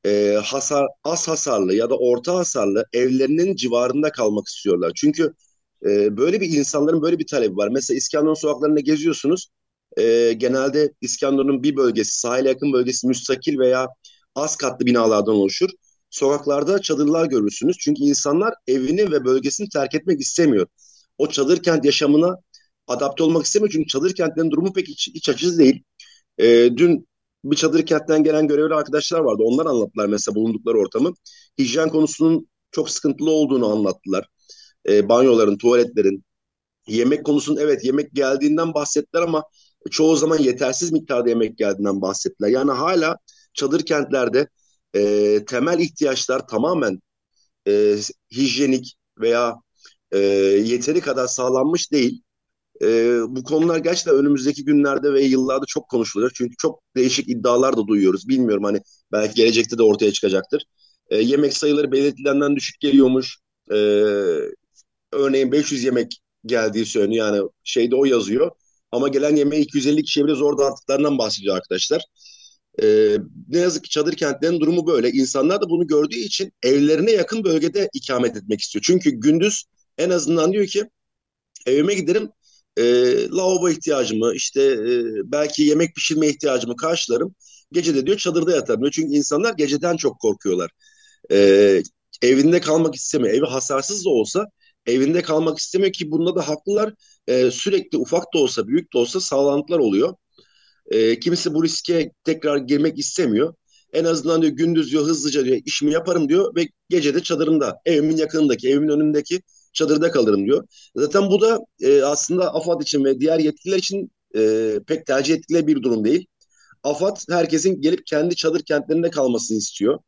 e, hasar, az hasarlı ya da orta hasarlı evlerinin civarında kalmak istiyorlar. Çünkü e, böyle bir insanların böyle bir talebi var. Mesela İskenderun sokaklarında geziyorsunuz. E, genelde İskenderun'un bir bölgesi, sahile yakın bölgesi müstakil veya az katlı binalardan oluşur. Sokaklarda çadırlar görürsünüz. Çünkü insanlar evini ve bölgesini terk etmek istemiyor. O çadır kent yaşamına adapte olmak istemiyor. Çünkü çadır kentlerin durumu pek iç, iç açıcı değil. E, dün bir çadır kentten gelen görevli arkadaşlar vardı. Onlar anlattılar mesela bulundukları ortamı. Hijyen konusunun çok sıkıntılı olduğunu anlattılar. E, banyoların, tuvaletlerin, yemek konusunun evet yemek geldiğinden bahsettiler ama çoğu zaman yetersiz miktarda yemek geldiğinden bahsettiler. Yani hala çadır kentlerde e, temel ihtiyaçlar tamamen e, hijyenik veya e, yeteri kadar sağlanmış değil. E, bu konular gerçekten önümüzdeki günlerde ve yıllarda çok konuşulacak. Çünkü çok değişik iddialar da duyuyoruz. Bilmiyorum hani belki gelecekte de ortaya çıkacaktır. E, yemek sayıları belirtilenden düşük geliyormuş. E, örneğin 500 yemek geldiği söyleniyor. Yani şeyde o yazıyor. Ama gelen yemeği 250 kişiye bile zor dağıttıklarından bahsediyor arkadaşlar. E, ne yazık ki çadır kentlerin durumu böyle. İnsanlar da bunu gördüğü için evlerine yakın bölgede ikamet etmek istiyor. Çünkü gündüz en azından diyor ki Evime giderim, e, lavabo ihtiyacımı, işte e, belki yemek pişirme ihtiyacımı karşılarım. Gece de diyor çadırda yatarım diyor. Çünkü insanlar geceden çok korkuyorlar. E, evinde kalmak istemiyor. Evi hasarsız da olsa evinde kalmak istemiyor ki bunda da haklılar. E, sürekli ufak da olsa büyük de olsa sağlantılar oluyor. E, kimisi bu riske tekrar girmek istemiyor. En azından diyor gündüz diyor hızlıca diyor işimi yaparım diyor ve gece de çadırımda evimin yakınındaki evimin önündeki çadırda kalırım diyor. Zaten bu da e, aslında AFAD için ve diğer yetkililer için e, pek tercih ettikleri bir durum değil. AFAD herkesin gelip kendi çadır kentlerinde kalmasını istiyor.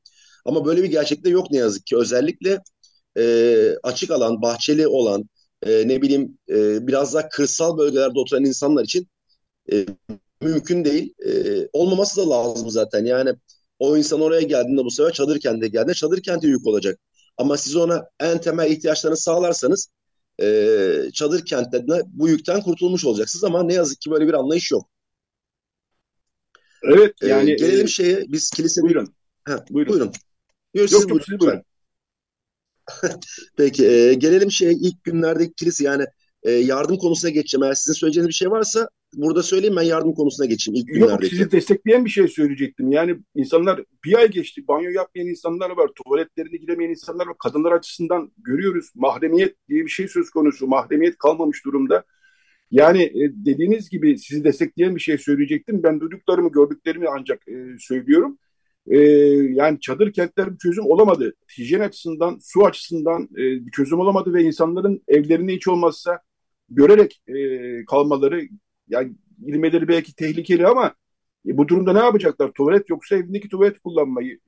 Ama böyle bir gerçekte yok ne yazık ki. Özellikle e, açık alan, bahçeli olan, e, ne bileyim e, biraz daha kırsal bölgelerde oturan insanlar için e, mümkün değil. E, olmaması da lazım zaten. Yani o insan oraya geldiğinde bu sefer çadır kente geldiğinde çadır kente yük olacak. Ama siz ona en temel ihtiyaçlarını sağlarsanız e, çadır kentlerine bu yükten kurtulmuş olacaksınız. Ama ne yazık ki böyle bir anlayış yok. Evet E, yani e, gelelim şeye biz kilise... buyurun, Ha, buyurun. buyurun. Yok, siz Yok buyurun buyurun. <laughs> Peki e, gelelim şeye ilk günlerdeki kilise yani e, yardım konusuna geçeceğim. Eğer sizin söyleyeceğiniz bir şey varsa burada söyleyeyim ben yardım konusuna geçeyim ilk Yok günlerdeki. sizi destekleyen bir şey söyleyecektim. Yani insanlar bir ay geçti. Banyo yapmayan insanlar var. Tuvaletlerine giremeyen insanlar var. Kadınlar açısından görüyoruz. Mahremiyet diye bir şey söz konusu. Mahremiyet kalmamış durumda. Yani e, dediğiniz gibi sizi destekleyen bir şey söyleyecektim. Ben duyduklarımı, gördüklerimi ancak e, söylüyorum. E, yani çadır kentler bir çözüm olamadı. Hijyen açısından, su açısından e, bir çözüm olamadı ve insanların evlerine hiç olmazsa görerek e, kalmaları, yani girmeleri belki tehlikeli ama e, bu durumda ne yapacaklar? Tuvalet yoksa evindeki tuvalet kullanmayı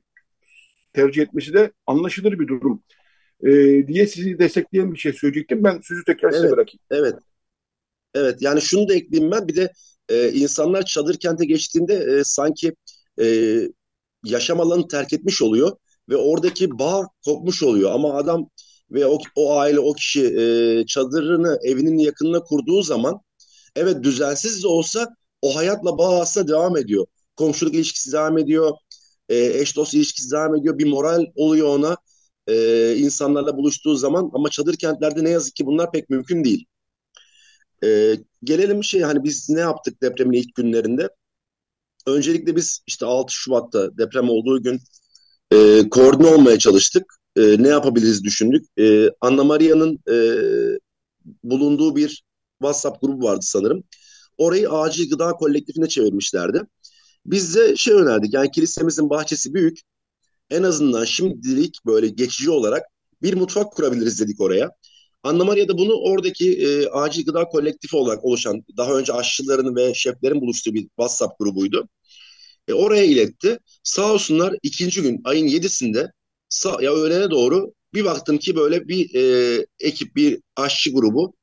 tercih etmesi de anlaşılır bir durum. E, diye sizi destekleyen bir şey söyleyecektim. Ben sözü tekrar size Evet, bırakayım. evet, evet. Yani şunu da ekleyeyim ben. Bir de e, insanlar çadır kente geçtiğinde e, sanki e, yaşam alanını terk etmiş oluyor ve oradaki bağ kopmuş oluyor. Ama adam ve o, o aile, o kişi e, çadırını evinin yakınına kurduğu zaman evet düzensiz de olsa o hayatla bağ aslında devam ediyor. Komşuluk ilişkisi devam ediyor, e, eş dost ilişkisi devam ediyor. Bir moral oluyor ona e, insanlarla buluştuğu zaman ama çadır kentlerde ne yazık ki bunlar pek mümkün değil. E, gelelim şey hani biz ne yaptık depremin ilk günlerinde? Öncelikle biz işte 6 Şubat'ta deprem olduğu gün e, koordine olmaya çalıştık. E, ne yapabiliriz düşündük. E, Anna Maria'nın e, bulunduğu bir WhatsApp grubu vardı sanırım. Orayı acil gıda kolektifine çevirmişlerdi. Biz de şey önerdik yani kilisemizin bahçesi büyük. En azından şimdilik böyle geçici olarak bir mutfak kurabiliriz dedik oraya. Anna Maria da bunu oradaki e, acil gıda kolektifi olarak oluşan daha önce aşçıların ve şeflerin buluştuğu bir WhatsApp grubuydu. E, oraya iletti. Sağ olsunlar ikinci gün ayın yedisinde sağ, ya öğlene doğru bir baktım ki böyle bir e, ekip bir aşçı grubu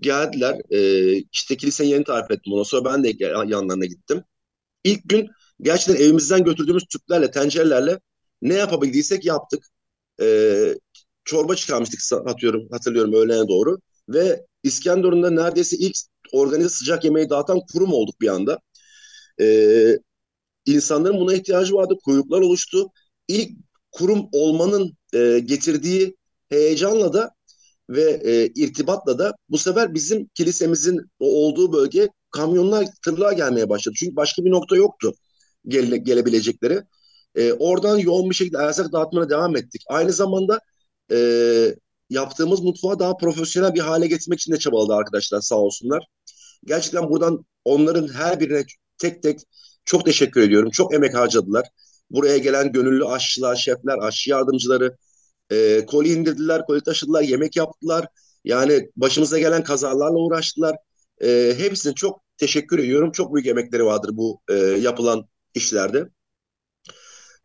geldiler. E, işte kilisenin yerini tarif ettim ona. Sonra ben de yanlarına gittim. İlk gün gerçekten evimizden götürdüğümüz tüplerle, tencerelerle ne yapabildiysek yaptık. E, çorba çıkarmıştık atıyorum, hatırlıyorum öğlene doğru. Ve İskenderun'da neredeyse ilk organize sıcak yemeği dağıtan kurum olduk bir anda. E, insanların buna ihtiyacı vardı. Kuyruklar oluştu. İlk kurum olmanın e, getirdiği heyecanla da ve e, irtibatla da bu sefer bizim kilisemizin olduğu bölge kamyonlar, tırlar gelmeye başladı. Çünkü başka bir nokta yoktu gele, gelebilecekleri. E, oradan yoğun bir şekilde erzak dağıtmaya devam ettik. Aynı zamanda e, yaptığımız mutfağı daha profesyonel bir hale getirmek için de çabaladı arkadaşlar sağ olsunlar. Gerçekten buradan onların her birine tek tek çok teşekkür ediyorum. Çok emek harcadılar. Buraya gelen gönüllü aşçılar, şefler, aşçı yardımcıları e, koli indirdiler, koli taşıdılar, yemek yaptılar. Yani başımıza gelen kazalarla uğraştılar. E, hepsine çok teşekkür ediyorum. Çok büyük emekleri vardır bu e, yapılan işlerde.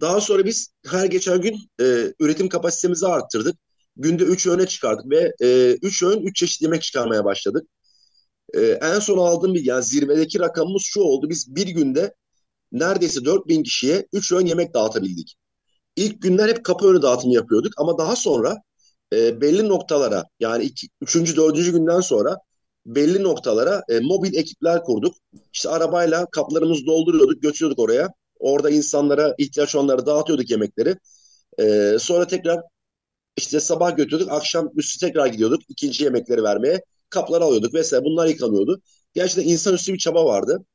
Daha sonra biz her geçen gün e, üretim kapasitemizi arttırdık. Günde 3 öğüne çıkardık ve 3 e, öğün 3 çeşit yemek çıkarmaya başladık. E, en son aldığım bir yani zirvedeki rakamımız şu oldu. Biz bir günde neredeyse 4000 kişiye 3 öğün yemek dağıtabildik. İlk günler hep kapı önü dağıtımı yapıyorduk ama daha sonra e, belli noktalara yani iki, üçüncü, dördüncü günden sonra belli noktalara e, mobil ekipler kurduk. İşte arabayla kaplarımızı dolduruyorduk, götürüyorduk oraya. Orada insanlara ihtiyaç olanlara dağıtıyorduk yemekleri. E, sonra tekrar işte sabah götürdük, akşam üstü tekrar gidiyorduk ikinci yemekleri vermeye. Kapları alıyorduk vesaire bunlar yıkanıyordu. Gerçekten insanüstü bir çaba vardı.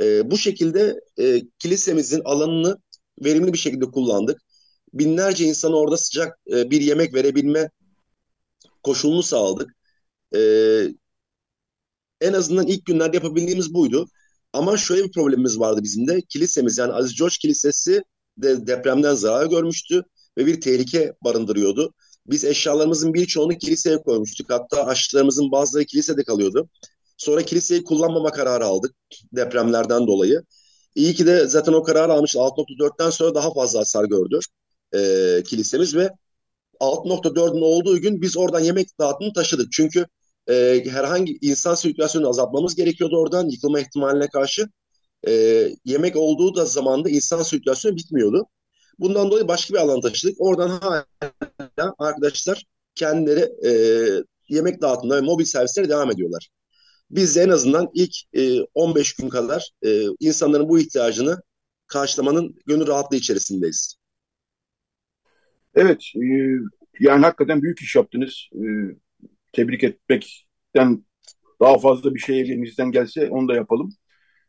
E, bu şekilde e, kilisemizin alanını verimli bir şekilde kullandık. Binlerce insana orada sıcak e, bir yemek verebilme koşulunu sağladık. E, en azından ilk günlerde yapabildiğimiz buydu. Ama şöyle bir problemimiz vardı bizim de. Kilisemiz yani Aziz George Kilisesi de depremden zarar görmüştü ve bir tehlike barındırıyordu. Biz eşyalarımızın birçoğunu kiliseye koymuştuk. Hatta aşçılarımızın bazıları kilisede kalıyordu. Sonra kiliseyi kullanmama kararı aldık depremlerden dolayı. İyi ki de zaten o kararı almış 6.4'ten sonra daha fazla hasar gördü e, kilisemiz ve 6.4'ün olduğu gün biz oradan yemek dağıtımını taşıdık. Çünkü e, herhangi insan sirkülasyonunu azaltmamız gerekiyordu oradan yıkılma ihtimaline karşı. E, yemek olduğu da zamanda insan sirkülasyonu bitmiyordu. Bundan dolayı başka bir alan taşıdık. Oradan hala arkadaşlar kendileri e, yemek dağıtımına ve mobil servislere devam ediyorlar. Biz de en azından ilk e, 15 gün kadar e, insanların bu ihtiyacını karşılamanın gönül rahatlığı içerisindeyiz. Evet, e, yani hakikaten büyük iş yaptınız. E, tebrik etmekten daha fazla bir şey elimizden gelse onu da yapalım.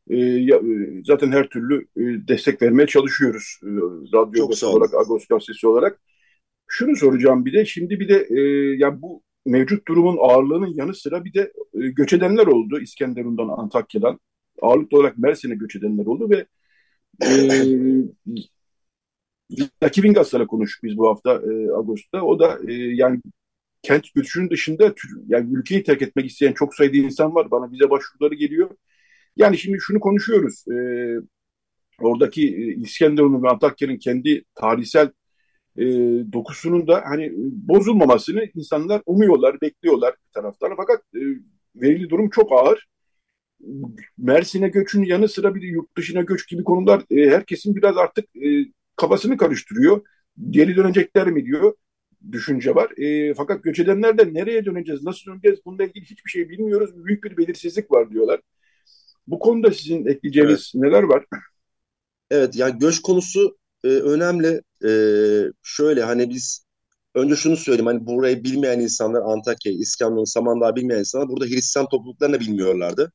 E, e, zaten her türlü e, destek vermeye çalışıyoruz. E, Radyo olarak, Agos gazetesi olarak. Şunu soracağım bir de, şimdi bir de e, yani bu mevcut durumun ağırlığının yanı sıra bir de e, göç edenler oldu İskenderun'dan, Antakya'dan. Ağırlıklı olarak Mersin'e göç edenler oldu ve e, <laughs> Rakibin Gaslar'la konuştuk biz bu hafta e, Ağustos'ta. O da e, yani kent göçünün dışında yani ülkeyi terk etmek isteyen çok sayıda insan var. Bana bize başvuruları geliyor. Yani şimdi şunu konuşuyoruz. E, oradaki e, İskenderun'un ve Antakya'nın kendi tarihsel e, dokusunun da hani bozulmamasını insanlar umuyorlar, bekliyorlar bir taraftan. Fakat e, verili durum çok ağır. Mersin'e göçün yanı sıra bir de yurt dışına göç gibi konular e, herkesin biraz artık e, kafasını karıştırıyor. Geri dönecekler mi diyor düşünce var. E, fakat göç edenler nereye döneceğiz, nasıl döneceğiz bununla ilgili hiçbir şey bilmiyoruz. Büyük bir belirsizlik var diyorlar. Bu konuda sizin ekleyeceğiniz evet. neler var? Evet yani göç konusu e, önemli. E, şöyle hani biz önce şunu söyleyeyim hani burayı bilmeyen insanlar Antakya, İskenderun, Samandağ bilmeyen insanlar burada Hristiyan topluluklarını bilmiyorlardı.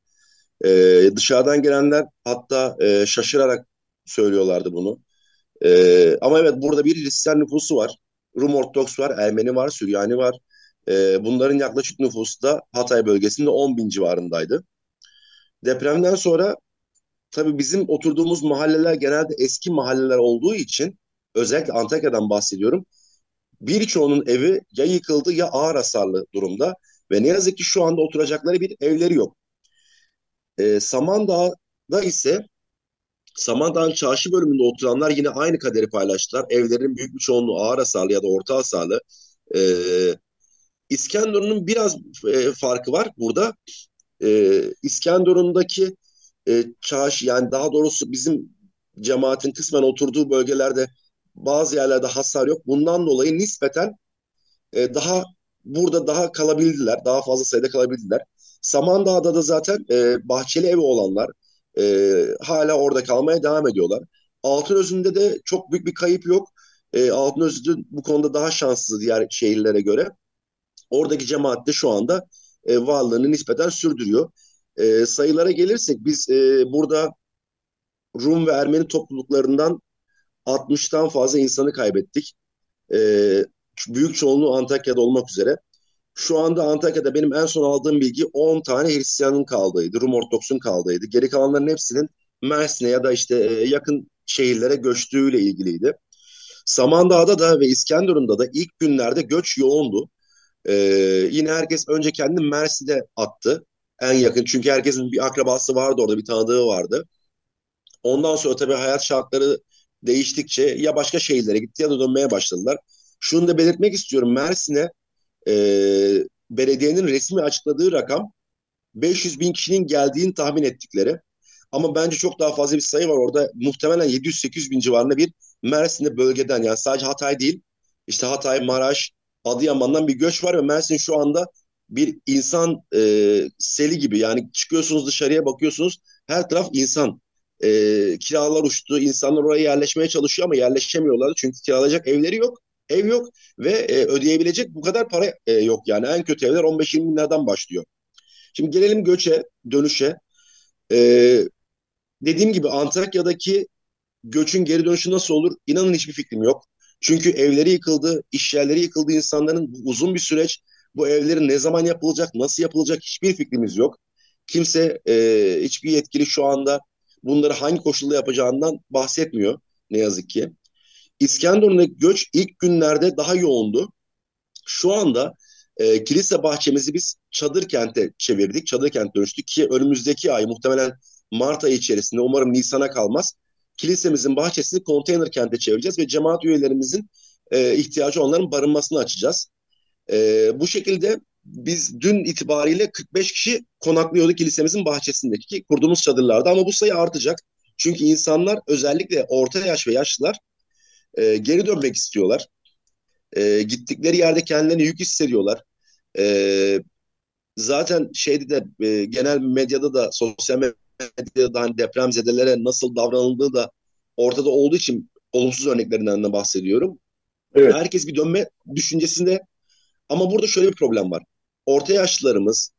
Ee, dışarıdan gelenler hatta e, şaşırarak söylüyorlardı bunu. Ee, ama evet burada bir Hristiyan nüfusu var. Rum Ortodoks var, Ermeni var, Süryani var. Ee, bunların yaklaşık nüfusu da Hatay bölgesinde 10 bin civarındaydı. Depremden sonra tabii bizim oturduğumuz mahalleler genelde eski mahalleler olduğu için özellikle Antakya'dan bahsediyorum. Birçoğunun evi ya yıkıldı ya ağır hasarlı durumda ve ne yazık ki şu anda oturacakları bir evleri yok. Ee, Samandağ'da ise Samandağ'ın çarşı bölümünde oturanlar yine aynı kaderi paylaştılar. Evlerin büyük bir çoğunluğu ağır hasarlı ya da orta hasarlı. Ee, İskenderun'un biraz e, farkı var burada. Ee, İskenderun'daki e, çarşı yani daha doğrusu bizim cemaatin kısmen oturduğu bölgelerde bazı yerlerde hasar yok. Bundan dolayı nispeten e, daha burada daha kalabildiler. Daha fazla sayıda kalabildiler. Samandağ'da da zaten e, bahçeli evi olanlar e, hala orada kalmaya devam ediyorlar. Altınözü'nde de çok büyük bir kayıp yok. E, Altınözü bu konuda daha şanslı diğer şehirlere göre. Oradaki cemaat de şu anda e, varlığını nispeten sürdürüyor. E, sayılara gelirsek biz e, burada Rum ve Ermeni topluluklarından 60'tan fazla insanı kaybettik. E, büyük çoğunluğu Antakya'da olmak üzere. Şu anda Antakya'da benim en son aldığım bilgi 10 tane Hristiyanın kaldığıydı, Rum Ortodoks'un kaldığıydı. Geri kalanların hepsinin Mersin'e ya da işte e, yakın şehirlere göçtüğüyle ilgiliydi. Samandağ'da da ve İskenderun'da da ilk günlerde göç yoğundu. Ee, yine herkes önce kendini Mersin'de attı. En yakın çünkü herkesin bir akrabası vardı orada bir tanıdığı vardı. Ondan sonra tabii hayat şartları değiştikçe ya başka şehirlere gitti ya da dönmeye başladılar. Şunu da belirtmek istiyorum Mersin'e e, belediyenin resmi açıkladığı rakam 500 bin kişinin geldiğini tahmin ettikleri. Ama bence çok daha fazla bir sayı var orada. Muhtemelen 700-800 bin civarında bir Mersin'de bölgeden yani sadece Hatay değil. işte Hatay, Maraş, Adıyaman'dan bir göç var ve Mersin şu anda bir insan e, seli gibi. Yani çıkıyorsunuz dışarıya bakıyorsunuz her taraf insan. E, kiralar uçtu, insanlar oraya yerleşmeye çalışıyor ama yerleşemiyorlar. Çünkü kiralayacak evleri yok. Ev yok ve e, ödeyebilecek bu kadar para e, yok yani. En kötü evler 15-20 bin liradan başlıyor. Şimdi gelelim göçe, dönüşe. Ee, dediğim gibi Antakya'daki göçün geri dönüşü nasıl olur? İnanın hiçbir fikrim yok. Çünkü evleri yıkıldı, iş yerleri yıkıldı insanların. uzun bir süreç. Bu evlerin ne zaman yapılacak, nasıl yapılacak hiçbir fikrimiz yok. Kimse e, hiçbir yetkili şu anda bunları hangi koşulda yapacağından bahsetmiyor ne yazık ki. İskenderun'daki göç ilk günlerde daha yoğundu. Şu anda e, kilise bahçemizi biz çadır kente çevirdik. Çadır kent dönüştük ki önümüzdeki ay muhtemelen Mart ayı içerisinde umarım Nisan'a kalmaz. Kilisemizin bahçesini konteyner kente çevireceğiz ve cemaat üyelerimizin e, ihtiyacı onların barınmasını açacağız. E, bu şekilde biz dün itibariyle 45 kişi konaklıyordu kilisemizin bahçesindeki kurduğumuz çadırlarda ama bu sayı artacak. Çünkü insanlar özellikle orta yaş ve yaşlılar e, geri dönmek istiyorlar. E, gittikleri yerde kendilerini yük hissediyorlar. E, zaten şeyde de e, genel medyada da sosyal medyada da hani depremzedelere nasıl davranıldığı da ortada olduğu için olumsuz örneklerinden de bahsediyorum. Evet. Herkes bir dönme düşüncesinde ama burada şöyle bir problem var. Orta yaşlılarımız,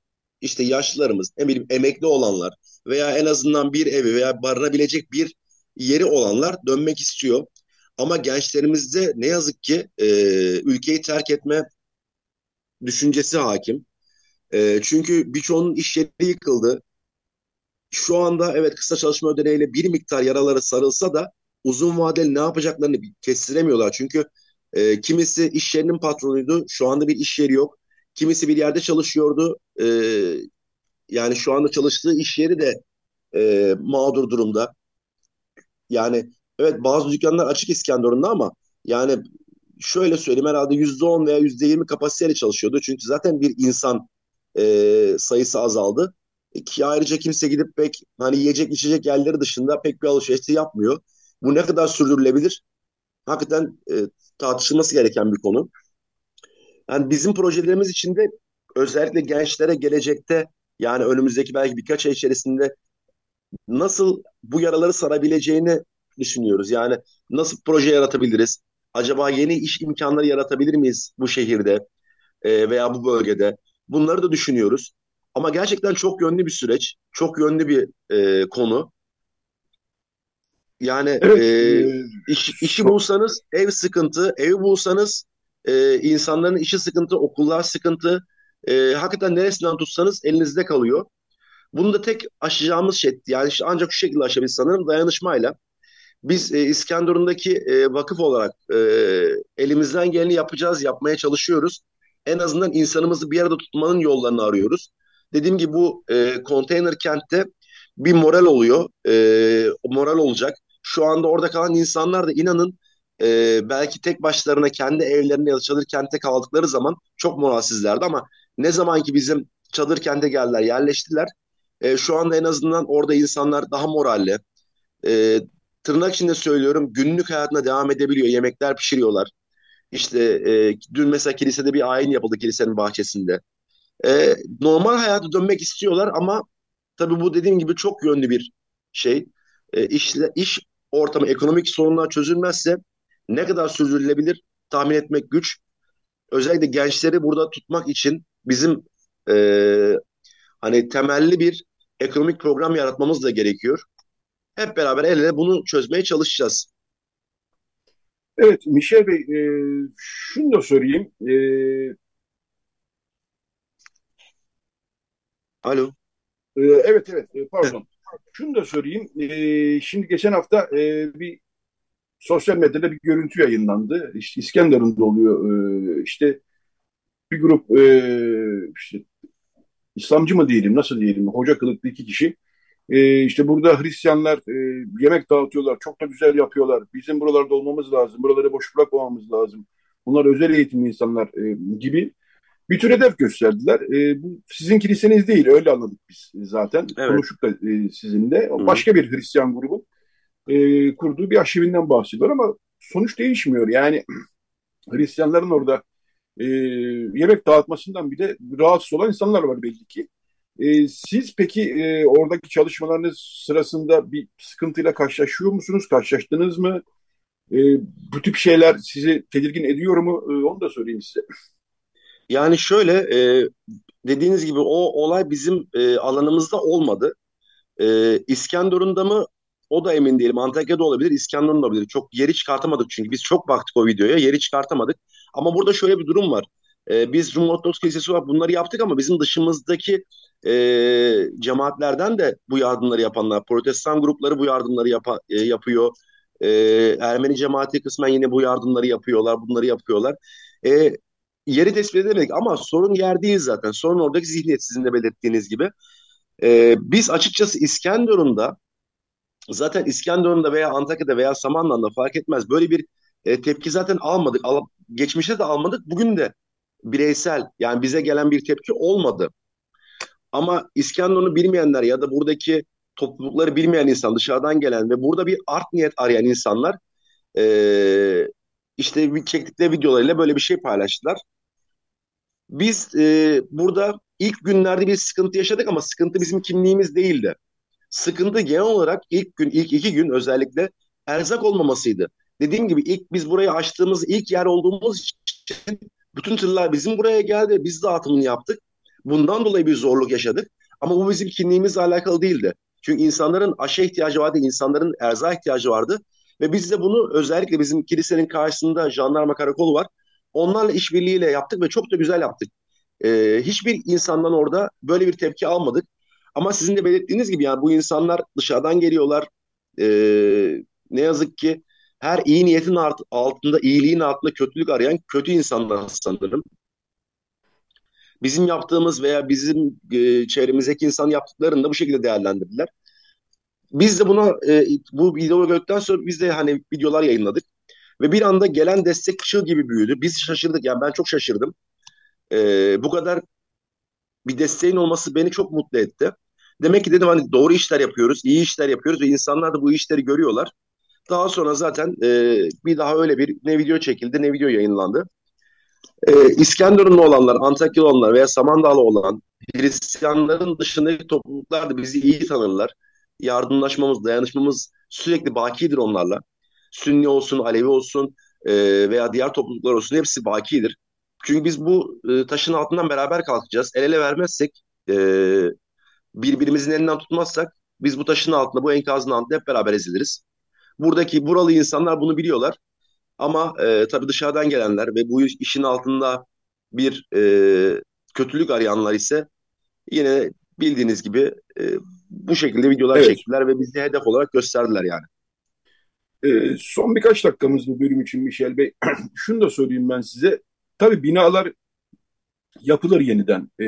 işte yaşlılarımız, ne bileyim emekli olanlar veya en azından bir evi veya barınabilecek bir yeri olanlar dönmek istiyor. Ama gençlerimizde ne yazık ki e, ülkeyi terk etme düşüncesi hakim. E, çünkü birçoğunun iş yeri yıkıldı. Şu anda evet kısa çalışma ödeneğiyle bir miktar yaraları sarılsa da uzun vadeli ne yapacaklarını kestiremiyorlar. Çünkü e, kimisi iş yerinin patronuydu, şu anda bir iş yeri yok. Kimisi bir yerde çalışıyordu, e, yani şu anda çalıştığı iş yeri de e, mağdur durumda. Yani Evet bazı dükkanlar açık İskenderun'da ama yani şöyle söyleyeyim herhalde yüzde on veya yüzde yirmi kapasiteyle çalışıyordu. Çünkü zaten bir insan e, sayısı azaldı. E, ki ayrıca kimse gidip pek hani yiyecek içecek yerleri dışında pek bir alışveriş yapmıyor. Bu ne kadar sürdürülebilir? Hakikaten e, tartışılması gereken bir konu. Yani bizim projelerimiz içinde özellikle gençlere gelecekte yani önümüzdeki belki birkaç ay içerisinde nasıl bu yaraları sarabileceğini düşünüyoruz. Yani nasıl proje yaratabiliriz? Acaba yeni iş imkanları yaratabilir miyiz bu şehirde e, veya bu bölgede? Bunları da düşünüyoruz. Ama gerçekten çok yönlü bir süreç, çok yönlü bir e, konu. Yani Evet, e, iş, işi bulsanız ev sıkıntı, ev bulsanız e, insanların işi sıkıntı, okullar sıkıntı. E, hakikaten neresinden tutsanız elinizde kalıyor. Bunu da tek aşacağımız şey, yani işte ancak şu şekilde aşabiliriz sanırım dayanışmayla. Biz e, İskenderun'daki e, vakıf olarak e, elimizden geleni yapacağız, yapmaya çalışıyoruz. En azından insanımızı bir arada tutmanın yollarını arıyoruz. Dediğim gibi bu e, konteyner kentte bir moral oluyor, e, moral olacak. Şu anda orada kalan insanlar da inanın e, belki tek başlarına kendi evlerine ya da çadır kentte kaldıkları zaman çok moralsizlerdi ama ne zaman ki bizim çadır kente geldiler, yerleştiler. E, şu anda en azından orada insanlar daha moralli. E, tırnak içinde söylüyorum günlük hayatına devam edebiliyor. Yemekler pişiriyorlar. İşte e, dün mesela kilisede bir ayin yapıldı kilisenin bahçesinde. E, normal hayata dönmek istiyorlar ama tabii bu dediğim gibi çok yönlü bir şey. E, işle, iş ortamı, ekonomik sorunlar çözülmezse ne kadar sürdürülebilir tahmin etmek güç. Özellikle gençleri burada tutmak için bizim e, hani temelli bir ekonomik program yaratmamız da gerekiyor. Hep beraber el ele bunu çözmeye çalışacağız. evet Michel Bey, e, şunu da sorayım. E, Alo. e, evet evet e, pardon. Şunu da sorayım. E, şimdi geçen hafta e, bir sosyal medyada bir görüntü yayınlandı. İşte İskenderun'da oluyor. E, işte bir grup e, işte İslamcı mı diyelim, nasıl diyelim, hoca kılıklı iki kişi. E, işte burada Hristiyanlar e, yemek dağıtıyorlar, çok da güzel yapıyorlar. Bizim buralarda olmamız lazım, buraları boş bırakmamamız lazım. Bunlar özel eğitimli insanlar e, gibi bir tür hedef gösterdiler. E, bu sizin kiliseniz değil, öyle anladık biz zaten. evet. Konuştuk da e, sizinle. Hı. Başka bir Hristiyan grubun e, kurduğu bir aşevinden bahsediyor ama sonuç değişmiyor. Yani <clears throat> Hristiyanların orada e, yemek dağıtmasından bile rahatsız olan insanlar var belli ki. E, siz peki e, oradaki çalışmalarınız sırasında bir sıkıntıyla karşılaşıyor musunuz? Karşılaştınız mı? E, bu tip şeyler sizi tedirgin ediyor mu? E, onu da söyleyeyim size. <clears throat> Yani şöyle e, dediğiniz gibi o olay bizim e, alanımızda olmadı. E, İskenderun'da mı? O da emin değilim. Antakya'da olabilir, İskenderun'da olabilir. Çok yeri çıkartamadık çünkü biz çok baktık o videoya, yeri çıkartamadık. Ama burada şöyle bir durum var. E, biz Rum Ortodoks Kilisesi olarak bunları yaptık ama bizim dışımızdaki e, cemaatlerden de bu yardımları yapanlar, Protestan grupları bu yardımları yapa- e, yapıyor. E, Ermeni cemaati kısmen yine bu yardımları yapıyorlar, bunları yapıyorlar. E, yeri tespit edemedik ama sorun yer değil zaten. Sorun oradaki zihniyet sizin de belirttiğiniz gibi. E, biz açıkçası İskenderun'da Zaten İskenderun'da veya Antakya'da veya Samanlı'da fark etmez. Böyle bir e, tepki zaten almadık. Al, geçmişte de almadık. Bugün de bireysel yani bize gelen bir tepki olmadı. Ama İskenderun'u bilmeyenler ya da buradaki toplulukları bilmeyen insan, dışarıdan gelen ve burada bir art niyet arayan insanlar e, işte çektikleri videolarıyla böyle bir şey paylaştılar. Biz e, burada ilk günlerde bir sıkıntı yaşadık ama sıkıntı bizim kimliğimiz değildi. Sıkıntı genel olarak ilk gün, ilk iki gün özellikle erzak olmamasıydı. Dediğim gibi ilk biz burayı açtığımız ilk yer olduğumuz için bütün tırlar bizim buraya geldi. Biz dağıtımını yaptık. Bundan dolayı bir zorluk yaşadık. Ama bu bizim kimliğimizle alakalı değildi. Çünkü insanların aşıya ihtiyacı vardı, insanların erzağa ihtiyacı vardı. Ve biz de bunu özellikle bizim kilisenin karşısında jandarma karakolu var. Onlarla işbirliğiyle yaptık ve çok da güzel yaptık. Ee, hiçbir insandan orada böyle bir tepki almadık. Ama sizin de belirttiğiniz gibi yani bu insanlar dışarıdan geliyorlar. Ee, ne yazık ki her iyi niyetin art- altında, iyiliğin altında kötülük arayan kötü insanlar sanırım. Bizim yaptığımız veya bizim e, çevremizdeki insan yaptıklarını da bu şekilde değerlendirdiler. Biz de buna e, bu videoyu gördükten sonra biz de hani videolar yayınladık. Ve bir anda gelen destek çığ gibi büyüdü. Biz şaşırdık yani ben çok şaşırdım. Ee, bu kadar bir desteğin olması beni çok mutlu etti. Demek ki dedim hani doğru işler yapıyoruz, iyi işler yapıyoruz ve insanlar da bu işleri görüyorlar. Daha sonra zaten e, bir daha öyle bir ne video çekildi ne video yayınlandı. E, İskenderunlu olanlar, Antakyalı olanlar veya Samandağlı olan Hristiyanların dışındaki topluluklar da bizi iyi tanırlar. Yardımlaşmamız, dayanışmamız sürekli bakidir onlarla. Sünni olsun, Alevi olsun, e, veya diğer topluluklar olsun hepsi bakidir. Çünkü biz bu e, taşın altından beraber kalkacağız. El ele vermezsek, e, birbirimizin elinden tutmazsak biz bu taşın altında, bu enkazın altında hep beraber eziliriz. Buradaki buralı insanlar bunu biliyorlar. Ama e, tabii dışarıdan gelenler ve bu işin altında bir e, kötülük arayanlar ise yine bildiğiniz gibi e, bu şekilde videolar evet. çektiler ve bizi hedef olarak gösterdiler yani. E, son birkaç dakikamız bu bölüm için Michel Bey. <clears throat> Şunu da söyleyeyim ben size. Tabii binalar yapılır yeniden. E,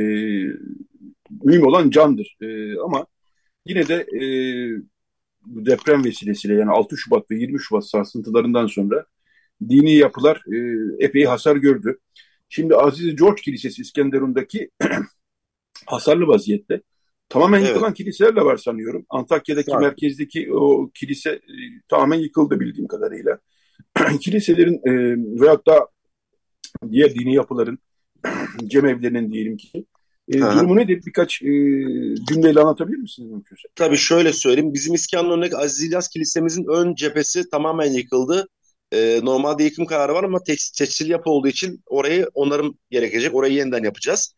mühim olan candır. E, ama yine de e, bu deprem vesilesiyle yani 6 Şubat ve 20 Şubat sarsıntılarından sonra dini yapılar e, epey hasar gördü. Şimdi Aziz George Kilisesi İskenderun'daki <clears throat> hasarlı vaziyette. Tamamen evet. yıkılan kiliselerle var sanıyorum. Antakya'daki Tabii. merkezdeki o kilise e, tamamen yıkıldı bildiğim kadarıyla. <clears throat> Kiliselerin e, veyahut da diğer dini yapıların <clears throat> cemevlerinin diyelim ki e, durumu nedir? Birkaç e, cümleyle anlatabilir misiniz mümkünse? Tabii şöyle söyleyeyim. Bizim İskenderun'daki Aziz İlyas Kilisemizin ön cephesi tamamen yıkıldı. E, normalde yıkım kararı var ama tekstil yapı olduğu için orayı onarım gerekecek. Orayı yeniden yapacağız.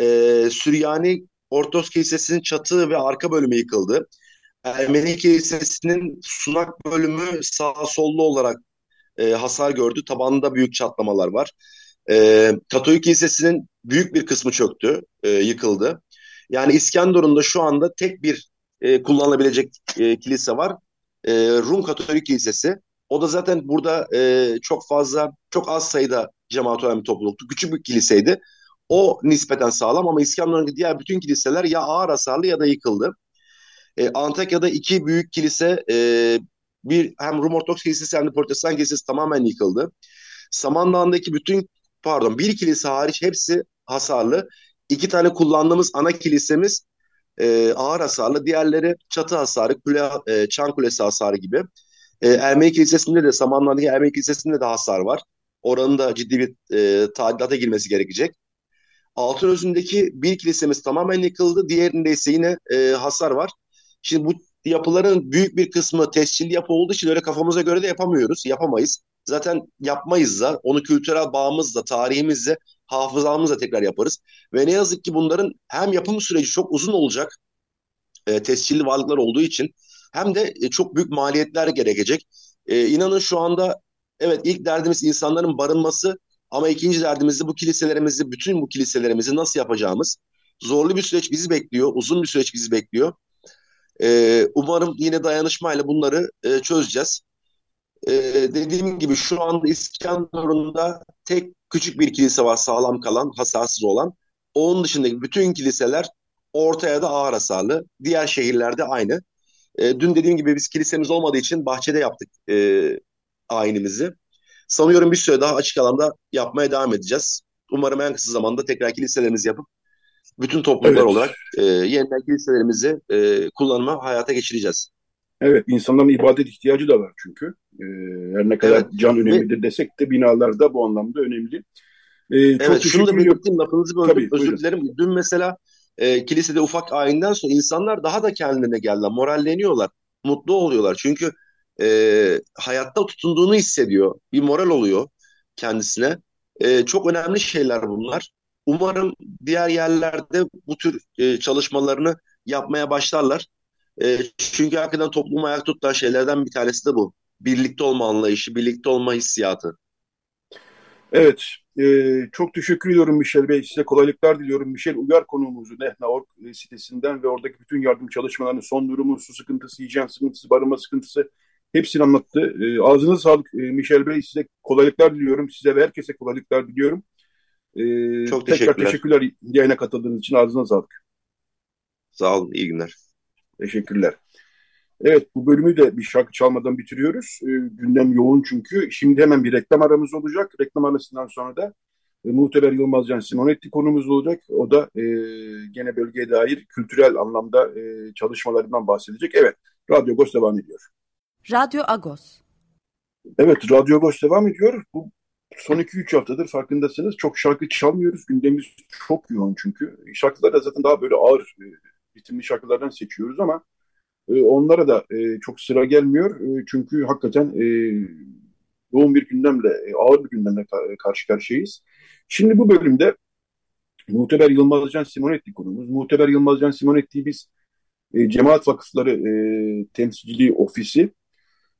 E, Süryani Ortodoks Kilisesi'nin çatı ve arka bölümü yıkıldı. Ermeni Kilisesi'nin sunak bölümü sağ sollu olarak e, hasar gördü. Tabanında büyük çatlamalar var. E, Katolik Kilisesi'nin büyük bir kısmı çöktü, e, yıkıldı. Yani İskenderun'da şu anda tek bir e, kullanılabilecek e, kilise var. E, Rum Katolik Kilisesi. O da zaten burada e, çok fazla, çok az sayıda cemaat bir topluluktu. Küçük bir kiliseydi. O nispeten sağlam ama İskenderun'daki diğer bütün kiliseler ya ağır hasarlı ya da yıkıldı. E, Antakya'da iki büyük kilise, e, bir hem Rum Ortodoks Kilisesi hem de Protestan Kilisesi tamamen yıkıldı. Samandağ'daki bütün, pardon bir kilise hariç hepsi hasarlı. İki tane kullandığımız ana kilisemiz e, ağır hasarlı, diğerleri çatı hasarı, kule, e, çan kulesi hasarı gibi. E, Ermeni Kilisesi'nde de Samanlı'daki Ermeni Kilisesi'nde de hasar var. Oranın da ciddi bir e, tadilata girmesi gerekecek. Altınözü'ndeki bir kilisemiz tamamen yıkıldı. Diğerinde ise yine e, hasar var. Şimdi bu yapıların büyük bir kısmı tescilli yapı olduğu için öyle kafamıza göre de yapamıyoruz. Yapamayız. Zaten yapmayız da onu kültürel bağımızla, tarihimizle, hafızamızla tekrar yaparız. Ve ne yazık ki bunların hem yapım süreci çok uzun olacak e, tescilli varlıklar olduğu için hem de e, çok büyük maliyetler gerekecek. E, inanın şu anda evet ilk derdimiz insanların barınması ama ikinci derdimiz de bu kiliselerimizi, bütün bu kiliselerimizi nasıl yapacağımız. Zorlu bir süreç bizi bekliyor, uzun bir süreç bizi bekliyor. E, umarım yine dayanışmayla bunları e, çözeceğiz. E, dediğim gibi şu anda İskenderun'da tek küçük bir kilise var sağlam kalan, hasarsız olan. Onun dışındaki bütün kiliseler ortaya da ağır hasarlı. Diğer şehirlerde aynı. E, dün dediğim gibi biz kilisemiz olmadığı için bahçede yaptık e, ayinimizi. Sanıyorum bir süre daha açık alanda yapmaya devam edeceğiz. Umarım en kısa zamanda tekrar kiliselerimizi yapıp bütün topluluklar evet. olarak e, yeniden kiliselerimizi e, kullanıma hayata geçireceğiz. Evet, insanların ibadet ihtiyacı da var çünkü. E, her ne kadar evet. can önemlidir desek de binalarda bu anlamda önemli. E, evet, çok şunu da belirteyim, lafınızı böldüm, Tabii, özür buyurun. dilerim. Dün mesela e, kilisede ufak ayinden sonra insanlar daha da kendine geldiler, moralleniyorlar, mutlu oluyorlar. Çünkü e, hayatta tutunduğunu hissediyor. Bir moral oluyor kendisine. E, çok önemli şeyler bunlar. Umarım diğer yerlerde bu tür e, çalışmalarını yapmaya başlarlar. E, çünkü hakikaten toplumu ayakta tutan şeylerden bir tanesi de bu. Birlikte olma anlayışı, birlikte olma hissiyatı. Evet, e, çok teşekkür ediyorum Michel Bey. Size kolaylıklar diliyorum. Michel Uyar konuğumuzu Nehna.org sitesinden ve oradaki bütün yardım çalışmalarının son durumu, su sıkıntısı, hijyen sıkıntısı, barınma sıkıntısı Hepsini anlattı. E, ağzınıza sağlık e, Michel Bey. Size kolaylıklar diliyorum. Size ve herkese kolaylıklar diliyorum. E, Çok teşekkürler. Tekrar teşekkürler yayına katıldığınız için. Ağzına sağlık. Sağ olun. İyi günler. Teşekkürler. Evet bu bölümü de bir şarkı çalmadan bitiriyoruz. E, gündem yoğun çünkü. Şimdi hemen bir reklam aramız olacak. Reklam arasından sonra da e, Muhteber Yılmazcan Simonetti konumuz olacak. O da e, gene bölgeye dair kültürel anlamda e, çalışmalarından bahsedecek. Evet, Radyo Gos devam ediyor. Radyo Agos. Evet, Radyo Agos devam ediyor. Bu son 2-3 haftadır farkındasınız. Çok şarkı çalmıyoruz. Gündemimiz çok yoğun çünkü. Şarkılar da zaten daha böyle ağır e, ritimli şarkılardan seçiyoruz ama e, onlara da e, çok sıra gelmiyor. Çünkü hakikaten yoğun bir gündemle, ağır bir gündemle karşı karşıyayız. Şimdi bu bölümde Muhteber Yılmazcan Simonetti konumuz. Muhteber Yılmazcan Simonetti biz Cemaat Vakıfları e, Temsilciliği Ofisi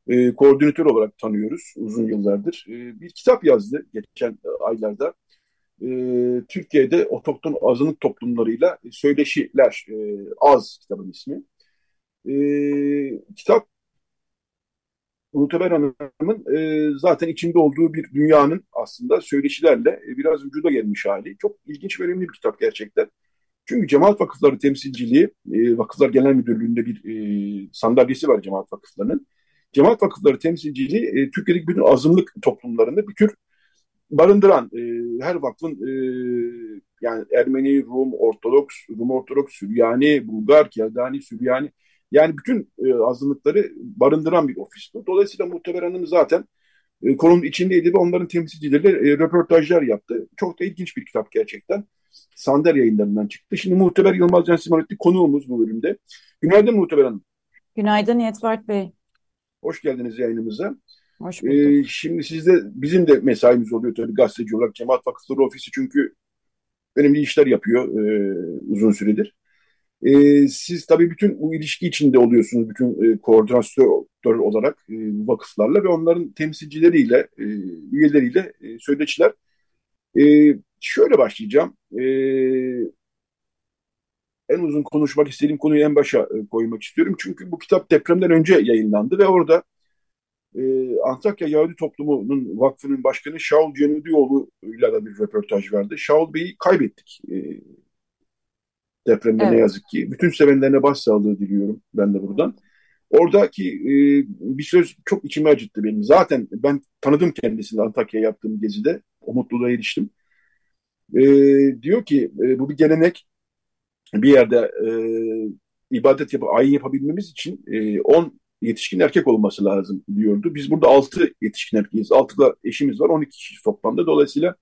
e, koordinatör olarak tanıyoruz uzun yıllardır. E, bir kitap yazdı geçen aylarda. E, Türkiye'de otokton azınlık toplumlarıyla söyleşiler, e, az kitabın ismi. E, kitap Muhteber Hanım'ın e, zaten içinde olduğu bir dünyanın aslında söyleşilerle e, biraz vücuda gelmiş hali. Çok ilginç ve önemli bir kitap gerçekten. Çünkü Cemaat Vakıfları temsilciliği, e, Vakıflar Genel Müdürlüğü'nde bir e, sandalyesi var Cemaat Vakıfları'nın. Cemaat Vakıfları temsilciliği e, Türkiye'deki bütün azınlık toplumlarını bir tür barındıran e, her vakfın e, yani Ermeni, Rum, Ortodoks, Rum Ortodoks, Süryani, Bulgar, Keldani, Süryani yani bütün e, azınlıkları barındıran bir ofis bu. Dolayısıyla Muhteber Hanım zaten e, konunun içindeydi ve onların temsilcileri e, röportajlar yaptı. Çok da ilginç bir kitap gerçekten. Sander yayınlarından çıktı. Şimdi Muhteber Yılmaz Can Simonetli konuğumuz bu bölümde. Günaydın Muhteber Hanım. Günaydın Yetvart Bey. Hoş geldiniz yayınımıza. Hoş bulduk. Ee, şimdi sizde bizim de mesaimiz oluyor tabii gazeteci olarak. Cemaat Vakıfları Ofisi çünkü önemli işler yapıyor e, uzun süredir. E, siz tabii bütün bu ilişki içinde oluyorsunuz, bütün e, koordinatör olarak e, vakıflarla ve onların temsilcileriyle, e, üyeleriyle e, söyleşiler. E, şöyle başlayacağım. E, en uzun konuşmak istediğim konuyu en başa e, koymak istiyorum. Çünkü bu kitap depremden önce yayınlandı ve orada e, Antakya Yahudi Toplumu'nun vakfının başkanı Şaul Cenudioğlu ile de bir röportaj verdi. Şaul Bey'i kaybettik e, depremde evet. ne yazık ki. Bütün sevenlerine başsağlığı diliyorum ben de buradan. Oradaki e, bir söz çok içimi acıttı benim. Zaten ben tanıdım kendisini Antakya'ya yaptığım gezide. O mutluluğa eriştim. E, diyor ki e, bu bir gelenek. Bir yerde e, ibadet yapıp ayin yapabilmemiz için 10 e, yetişkin erkek olması lazım diyordu. Biz burada 6 yetişkin erkeğiz. 6 da eşimiz var. 12 kişi toplamda. Dolayısıyla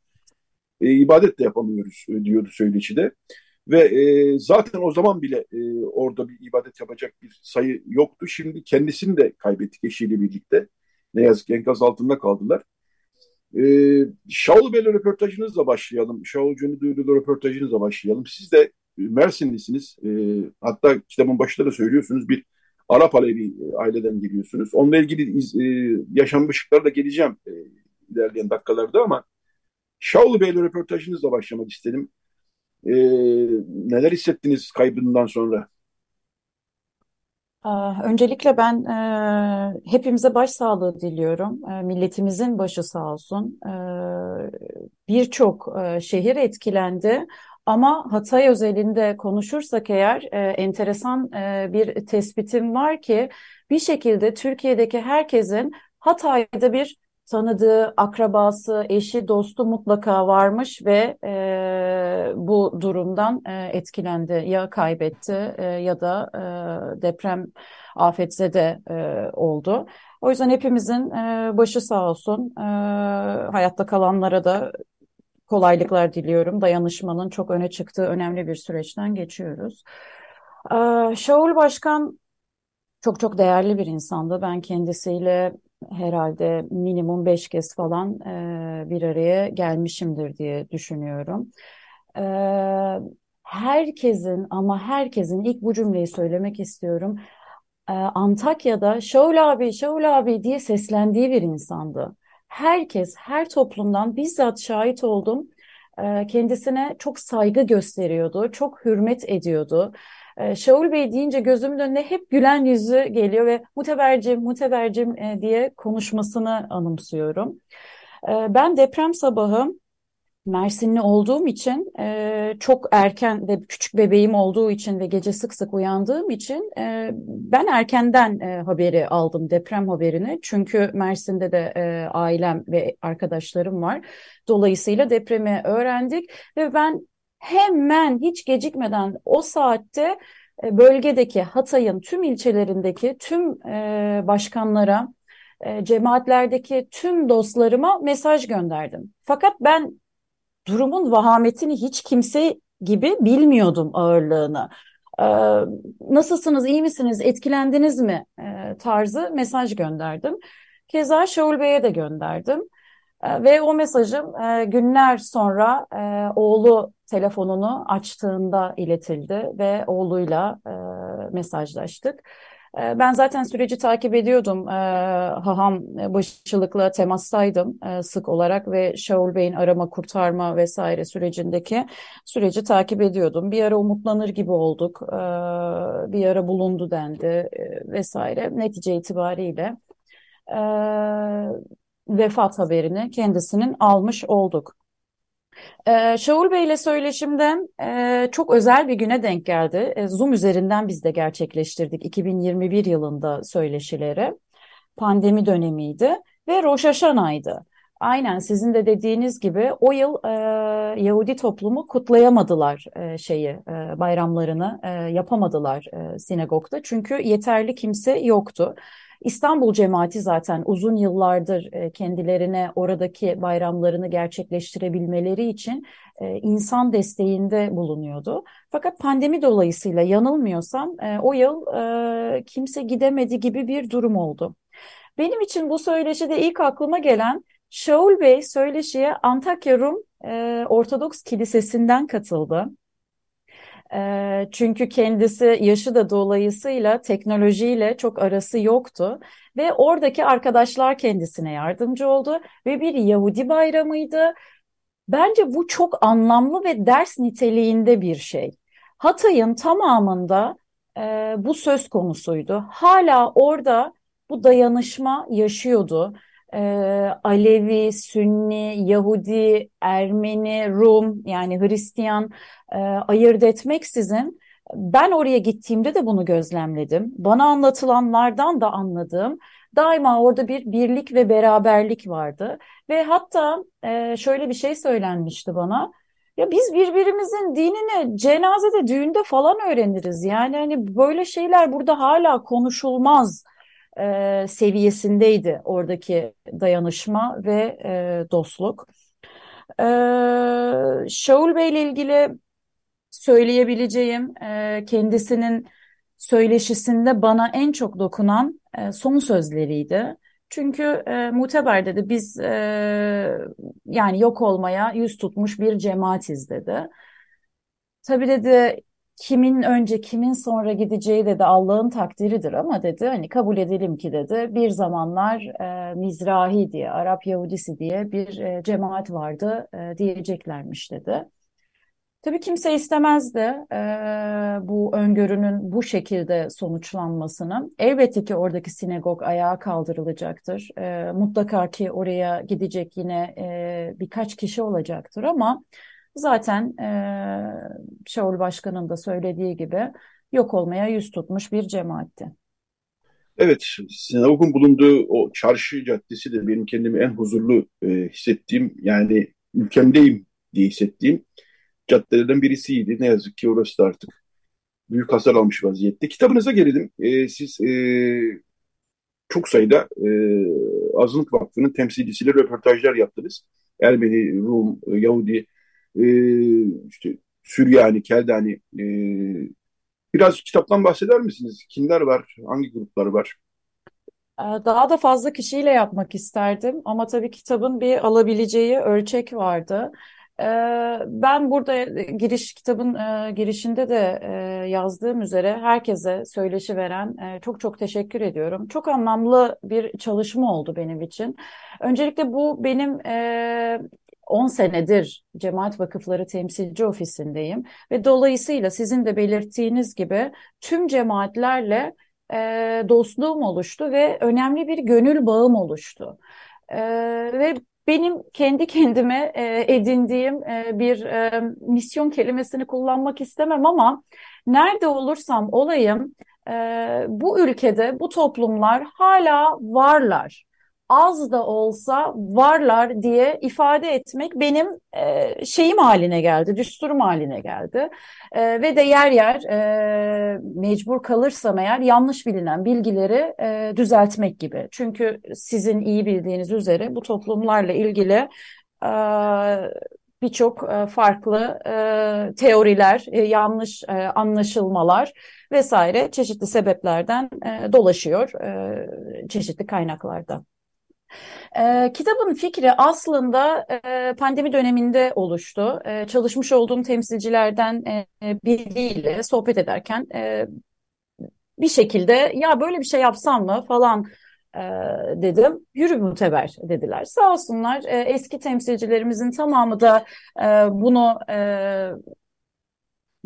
e, ibadet de yapamıyoruz e, diyordu söyleşide. Ve e, zaten o zaman bile e, orada bir ibadet yapacak bir sayı yoktu. Şimdi kendisini de kaybettik eşiyle birlikte. Ne yazık ki enkaz altında kaldılar. E, Şaul Bey'le röportajınızla başlayalım. Şaul Cünüdü'yle röportajınızla başlayalım. Siz de Mersinlisiniz. E, hatta kitabın başında da söylüyorsunuz bir Arap Alevi aileden geliyorsunuz. Onunla ilgili iz, e, yaşanmışlıklara da geleceğim e, ilerleyen dakikalarda ama Şaul Bey'le röportajınızla başlamak istedim. E, neler hissettiniz kaybından sonra? Öncelikle ben e, hepimize başsağlığı diliyorum. E, milletimizin başı sağ olsun. E, Birçok e, şehir etkilendi. Ama Hatay özelinde konuşursak eğer e, enteresan e, bir tespitim var ki bir şekilde Türkiye'deki herkesin Hatay'da bir tanıdığı, akrabası, eşi, dostu mutlaka varmış ve e, bu durumdan e, etkilendi. Ya kaybetti e, ya da e, deprem afetzede e, oldu. O yüzden hepimizin e, başı sağ olsun. E, hayatta kalanlara da kolaylıklar diliyorum. Dayanışmanın çok öne çıktığı önemli bir süreçten geçiyoruz. Ee, Şaul Başkan çok çok değerli bir insandı. Ben kendisiyle herhalde minimum beş kez falan e, bir araya gelmişimdir diye düşünüyorum. Ee, herkesin ama herkesin ilk bu cümleyi söylemek istiyorum. Ee, Antakya'da Şaul abi, Şaul abi diye seslendiği bir insandı herkes, her toplumdan bizzat şahit oldum. Ee, kendisine çok saygı gösteriyordu, çok hürmet ediyordu. Ee, Şaul Bey deyince gözümün önüne hep gülen yüzü geliyor ve mutebercim, mutebercim e, diye konuşmasını anımsıyorum. Ee, ben deprem sabahı Mersinli olduğum için e, çok erken ve küçük bebeğim olduğu için ve gece sık sık uyandığım için e, ben erkenden e, haberi aldım deprem haberini. Çünkü Mersin'de de e, ailem ve arkadaşlarım var. Dolayısıyla depremi öğrendik ve ben hemen hiç gecikmeden o saatte e, bölgedeki Hatay'ın tüm ilçelerindeki tüm e, başkanlara e, cemaatlerdeki tüm dostlarıma mesaj gönderdim. Fakat ben durumun vahametini hiç kimse gibi bilmiyordum ağırlığını. Ee, nasılsınız, iyi misiniz, etkilendiniz mi e, tarzı mesaj gönderdim. Keza Şaul Bey'e de gönderdim. E, ve o mesajım e, günler sonra e, oğlu telefonunu açtığında iletildi ve oğluyla e, mesajlaştık. E, ben zaten süreci takip ediyordum. E, haham başçılıkla temastaydım e, sık olarak ve Şaul Bey'in arama kurtarma vesaire sürecindeki süreci takip ediyordum. Bir ara umutlanır gibi olduk. E, bir ara bulundu dendi e, vesaire. Netice itibariyle e, vefat haberini kendisinin almış olduk. Ee, Şaul Bey ile söyleşimde e, çok özel bir güne denk geldi. E, Zoom üzerinden biz de gerçekleştirdik 2021 yılında söyleşileri. Pandemi dönemiydi ve Rosh Hashanah'ydı. Aynen sizin de dediğiniz gibi o yıl e, Yahudi toplumu kutlayamadılar e, şeyi e, bayramlarını e, yapamadılar e, sinagogda çünkü yeterli kimse yoktu. İstanbul cemaati zaten uzun yıllardır e, kendilerine oradaki bayramlarını gerçekleştirebilmeleri için e, insan desteğinde bulunuyordu. Fakat pandemi dolayısıyla yanılmıyorsam e, o yıl kimse gidemedi gibi bir durum oldu. Benim için bu söyleşide ilk aklıma gelen Şaul Bey söyleşiye Antakya Rum Ortodoks Kilisesi'nden katıldı. Çünkü kendisi yaşı da dolayısıyla teknolojiyle çok arası yoktu ve oradaki arkadaşlar kendisine yardımcı oldu ve bir Yahudi bayramıydı. Bence bu çok anlamlı ve ders niteliğinde bir şey. Hatay'ın tamamında e, bu söz konusuydu. Hala orada bu dayanışma yaşıyordu e, Alevi, Sünni, Yahudi, Ermeni, Rum yani Hristiyan e, ayırt etmeksizin ben oraya gittiğimde de bunu gözlemledim. Bana anlatılanlardan da anladığım daima orada bir birlik ve beraberlik vardı. Ve hatta e, şöyle bir şey söylenmişti bana. Ya biz birbirimizin dinini cenazede, düğünde falan öğreniriz. Yani hani böyle şeyler burada hala konuşulmaz e, seviyesindeydi oradaki dayanışma ve e, dostluk. E, Şaul Bey ile ilgili söyleyebileceğim e, kendisinin söyleşisinde bana en çok dokunan e, son sözleriydi. Çünkü e, Muteber dedi biz e, yani yok olmaya yüz tutmuş bir cemaatiz dedi. Tabii dedi kimin önce kimin sonra gideceği dedi Allah'ın takdiridir ama dedi hani kabul edelim ki dedi bir zamanlar e, Mizrahi diye Arap Yahudisi diye bir e, cemaat vardı e, diyeceklermiş dedi. Tabii kimse istemezdi e, bu öngörünün bu şekilde sonuçlanmasını. Elbette ki oradaki sinagog ayağa kaldırılacaktır. E, mutlaka ki oraya gidecek yine e, birkaç kişi olacaktır ama zaten e, Şaul Başkan'ın da söylediği gibi yok olmaya yüz tutmuş bir cemaatti. Evet, sinagogun bulunduğu o çarşı caddesi de benim kendimi en huzurlu e, hissettiğim, yani ülkemdeyim diye hissettiğim caddelerden birisiydi. Ne yazık ki orası da artık büyük hasar almış vaziyette. Kitabınıza gelelim. E, siz e, çok sayıda e, Azınlık Vakfı'nın temsilcisiyle röportajlar yaptınız. Ermeni, Rum, Yahudi, e, işte Süryani, Keldani e, biraz kitaptan bahseder misiniz? Kimler var? Hangi gruplar var? Ee, daha da fazla kişiyle yapmak isterdim ama tabii kitabın bir alabileceği ölçek vardı. Ee, ben burada giriş kitabın e, girişinde de e, yazdığım üzere herkese söyleşi veren e, çok çok teşekkür ediyorum. Çok anlamlı bir çalışma oldu benim için. Öncelikle bu benim 10 senedir Cemaat Vakıfları Temsilci Ofisi'ndeyim ve dolayısıyla sizin de belirttiğiniz gibi tüm cemaatlerle e, dostluğum oluştu ve önemli bir gönül bağım oluştu. E, ve benim kendi kendime e, edindiğim e, bir e, misyon kelimesini kullanmak istemem ama nerede olursam olayım e, bu ülkede bu toplumlar hala varlar az da olsa varlar diye ifade etmek benim e, şeyim haline geldi, düsturum haline geldi. E, ve de yer yer e, mecbur kalırsam eğer yanlış bilinen bilgileri e, düzeltmek gibi. Çünkü sizin iyi bildiğiniz üzere bu toplumlarla ilgili e, birçok e, farklı e, teoriler, e, yanlış e, anlaşılmalar vesaire çeşitli sebeplerden e, dolaşıyor e, çeşitli kaynaklarda. E, kitabın fikri aslında e, pandemi döneminde oluştu. E, çalışmış olduğum temsilcilerden e, biriyle sohbet ederken e, bir şekilde ya böyle bir şey yapsam mı falan e, dedim. Yürü muteber dediler. Sağ olsunlar e, eski temsilcilerimizin tamamı da e, bunu e,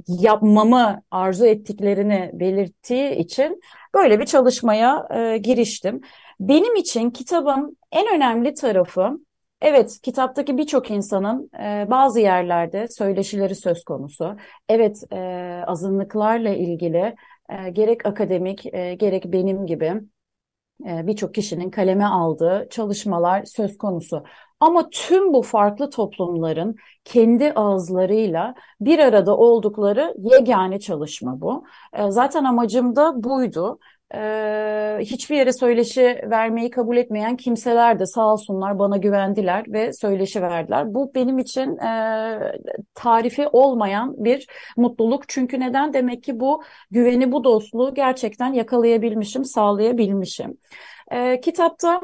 yapmamı arzu ettiklerini belirttiği için böyle bir çalışmaya e, giriştim. Benim için kitabın en önemli tarafı, evet kitaptaki birçok insanın e, bazı yerlerde söyleşileri söz konusu. Evet e, azınlıklarla ilgili e, gerek akademik e, gerek benim gibi e, birçok kişinin kaleme aldığı çalışmalar söz konusu. Ama tüm bu farklı toplumların kendi ağızlarıyla bir arada oldukları yegane çalışma bu. E, zaten amacım da buydu e, hiçbir yere söyleşi vermeyi kabul etmeyen kimseler de sağ olsunlar bana güvendiler ve söyleşi verdiler. Bu benim için e, tarifi olmayan bir mutluluk. Çünkü neden? Demek ki bu güveni, bu dostluğu gerçekten yakalayabilmişim, sağlayabilmişim. E, kitapta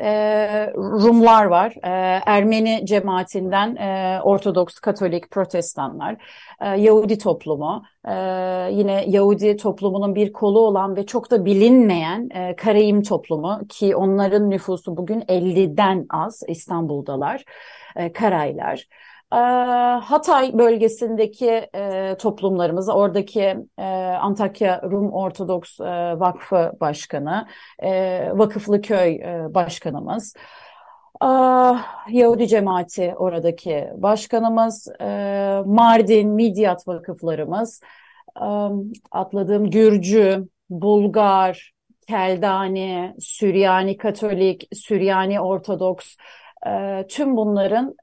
e, Rumlar var. E, Ermeni cemaatinden e, Ortodoks, Katolik, Protestanlar, e, Yahudi toplumu, e, yine Yahudi toplumunun bir kolu olan ve çok da bilinmeyen e, Karayim toplumu ki onların nüfusu bugün 50'den az İstanbul'dalar, e, Karaylar. Ee, Hatay bölgesindeki e, toplumlarımız, oradaki e, Antakya Rum Ortodoks e, Vakfı Başkanı, e, Vakıflı Köy e, Başkanımız, Yahudi Cemaati oradaki başkanımız, Mardin, Midyat vakıflarımız, atladığım Gürcü, Bulgar, Keldani, Süryani Katolik, Süryani Ortodoks, tüm bunların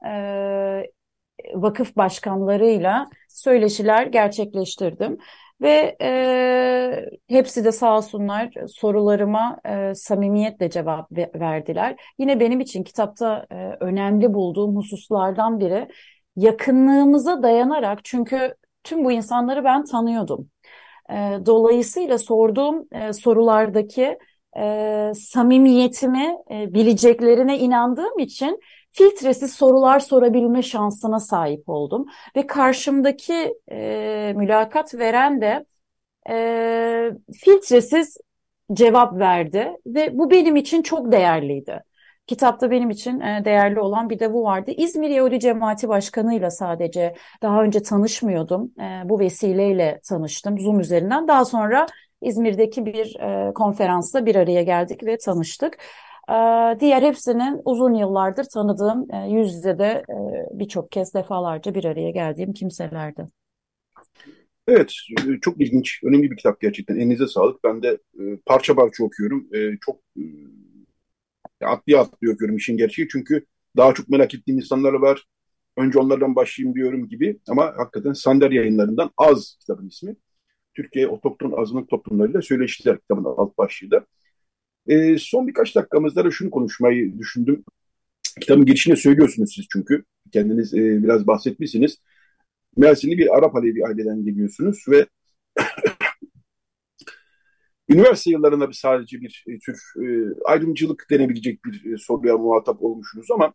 vakıf başkanlarıyla söyleşiler gerçekleştirdim. Ve e, hepsi de sağ olsunlar sorularıma e, samimiyetle cevap verdiler. Yine benim için kitapta e, önemli bulduğum hususlardan biri yakınlığımıza dayanarak çünkü tüm bu insanları ben tanıyordum. E, dolayısıyla sorduğum e, sorulardaki e, samimiyetimi e, bileceklerine inandığım için filtresiz sorular sorabilme şansına sahip oldum. Ve karşımdaki e, mülakat veren de e, filtresiz cevap verdi ve bu benim için çok değerliydi. Kitapta benim için e, değerli olan bir de bu vardı. İzmir Yahudi Cemaati Başkanı'yla sadece daha önce tanışmıyordum. E, bu vesileyle tanıştım Zoom üzerinden. Daha sonra İzmir'deki bir e, konferansta bir araya geldik ve tanıştık. E, diğer hepsinin uzun yıllardır tanıdığım, e, yüz yüze de e, birçok kez defalarca bir araya geldiğim kimselerdi. Evet, çok ilginç, önemli bir kitap gerçekten. Elinize sağlık. Ben de e, parça parça okuyorum. E, çok e, atlıya atlıyor okuyorum işin gerçeği. Çünkü daha çok merak ettiğim insanlar var. Önce onlardan başlayayım diyorum gibi. Ama hakikaten Sander yayınlarından Az kitabın ismi. Türkiye Otokton Azınlık Toplumlarıyla Söyleşiler kitabının alt başlığı da. E, son birkaç dakikamızda da şunu konuşmayı düşündüm. Kitabın girişinde söylüyorsunuz siz çünkü. Kendiniz e, biraz bahsetmişsiniz. Mersinli bir Arap Alevi aileden geliyorsunuz ve <coughs> üniversite yıllarında bir sadece bir e, tür e, ayrımcılık denebilecek bir e, soruya muhatap olmuşsunuz ama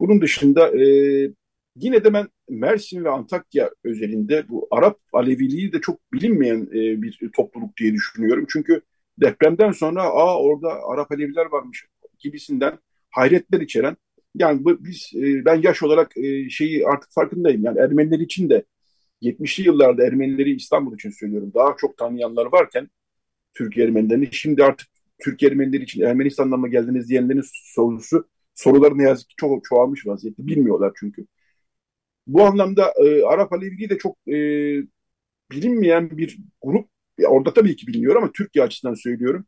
bunun dışında e, yine de ben Mersin ve Antakya özelinde bu Arap Aleviliği de çok bilinmeyen e, bir topluluk diye düşünüyorum. Çünkü depremden sonra aa orada Arap Aleviler varmış gibisinden hayretler içeren yani bu, biz e, ben yaş olarak e, şeyi artık farkındayım. Yani Ermeniler için de 70'li yıllarda Ermenileri İstanbul için söylüyorum. Daha çok tanıyanlar varken Türk Ermenilerini şimdi artık Türk Ermenileri için Ermenistan'dan mı geldiniz diyenlerin sorusu soruları ne yazık ki çok çoğalmış vaziyette. Bilmiyorlar çünkü. Bu anlamda e, Arap Aleviliği de çok e, bilinmeyen bir grup. Orada tabii ki biliniyor ama Türkiye açısından söylüyorum.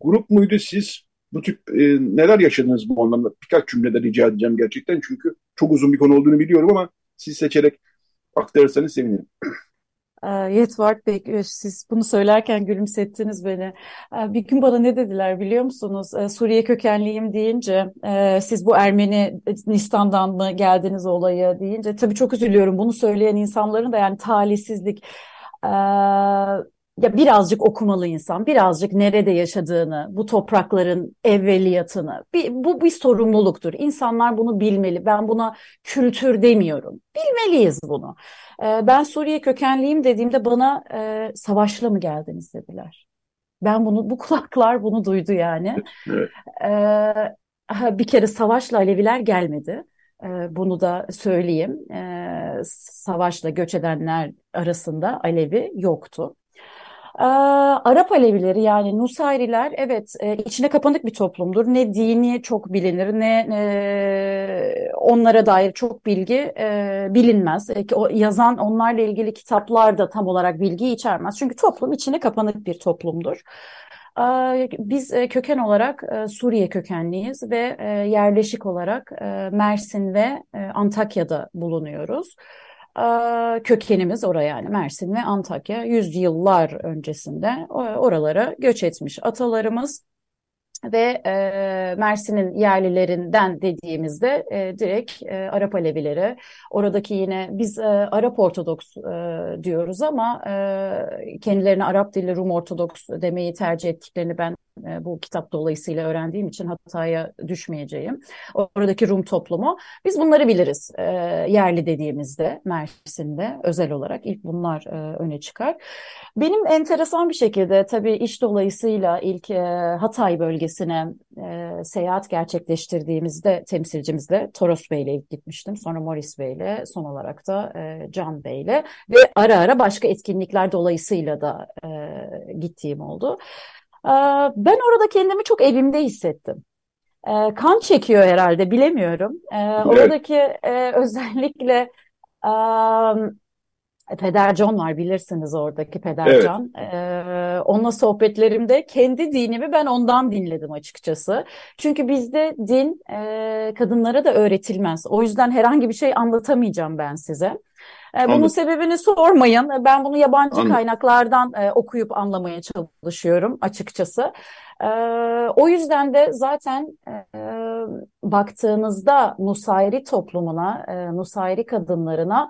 Grup muydu siz? Bu tip e, neler yaşadınız bu anlamda? Birkaç cümlede rica edeceğim gerçekten. Çünkü çok uzun bir konu olduğunu biliyorum ama siz seçerek aktarırsanız sevinirim. Ee, Yetvart Bey, siz bunu söylerken gülümsettiniz beni. Ee, bir gün bana ne dediler biliyor musunuz? Ee, Suriye kökenliyim deyince, e, siz bu Ermenistan'dan mı geldiniz olayı deyince, tabii çok üzülüyorum. Bunu söyleyen insanların da yani talihsizlik. Ya birazcık okumalı insan, birazcık nerede yaşadığını, bu toprakların evveliyatını, bir, bu bir sorumluluktur. İnsanlar bunu bilmeli. Ben buna kültür demiyorum. Bilmeliyiz bunu. Ee, ben Suriye kökenliyim dediğimde bana e, savaşla mı geldiniz dediler. Ben bunu, bu kulaklar bunu duydu yani. Evet. Ee, bir kere savaşla Aleviler gelmedi. Ee, bunu da söyleyeyim. Ee, savaşla göç edenler arasında Alevi yoktu. Ee, Arap Alevileri yani Nusayriler evet e, içine kapanık bir toplumdur. Ne dini çok bilinir ne e, onlara dair çok bilgi e, bilinmez. E, o yazan onlarla ilgili kitaplar da tam olarak bilgi içermez. Çünkü toplum içine kapanık bir toplumdur. Ee, biz e, köken olarak e, Suriye kökenliyiz ve e, yerleşik olarak Mersin ve Antakya'da bulunuyoruz. Ee, kökenimiz oraya yani Mersin ve Antakya. Yüzyıllar öncesinde oralara göç etmiş atalarımız ve e, Mersin'in yerlilerinden dediğimizde e, direkt e, Arap Alevileri, oradaki yine biz e, Arap Ortodoks e, diyoruz ama e, kendilerine Arap dili Rum Ortodoks demeyi tercih ettiklerini ben e, bu kitap dolayısıyla öğrendiğim için hataya düşmeyeceğim. Oradaki Rum toplumu. Biz bunları biliriz e, yerli dediğimizde Mersin'de özel olarak ilk bunlar e, öne çıkar. Benim enteresan bir şekilde tabii iş dolayısıyla ilk Hatay bölgesine seyahat gerçekleştirdiğimizde temsilcimizle Toros Bey'le gitmiştim. Sonra Morris Bey'le son olarak da e, Can Bey'le ve ara ara başka etkinlikler dolayısıyla da gittiğim oldu. Ee, ben orada kendimi çok evimde hissettim. Ee, kan çekiyor herhalde bilemiyorum. Ee, oradaki e, <laughs> özellikle Peder John var bilirsiniz oradaki Peder evet. John. Ee, onunla sohbetlerimde kendi dinimi ben ondan dinledim açıkçası. Çünkü bizde din e, kadınlara da öğretilmez. O yüzden herhangi bir şey anlatamayacağım ben size. E, bunun Anladım. sebebini sormayın. Ben bunu yabancı Anladım. kaynaklardan e, okuyup anlamaya çalışıyorum açıkçası. E, o yüzden de zaten e, baktığınızda Nusayri toplumuna, e, Nusayri kadınlarına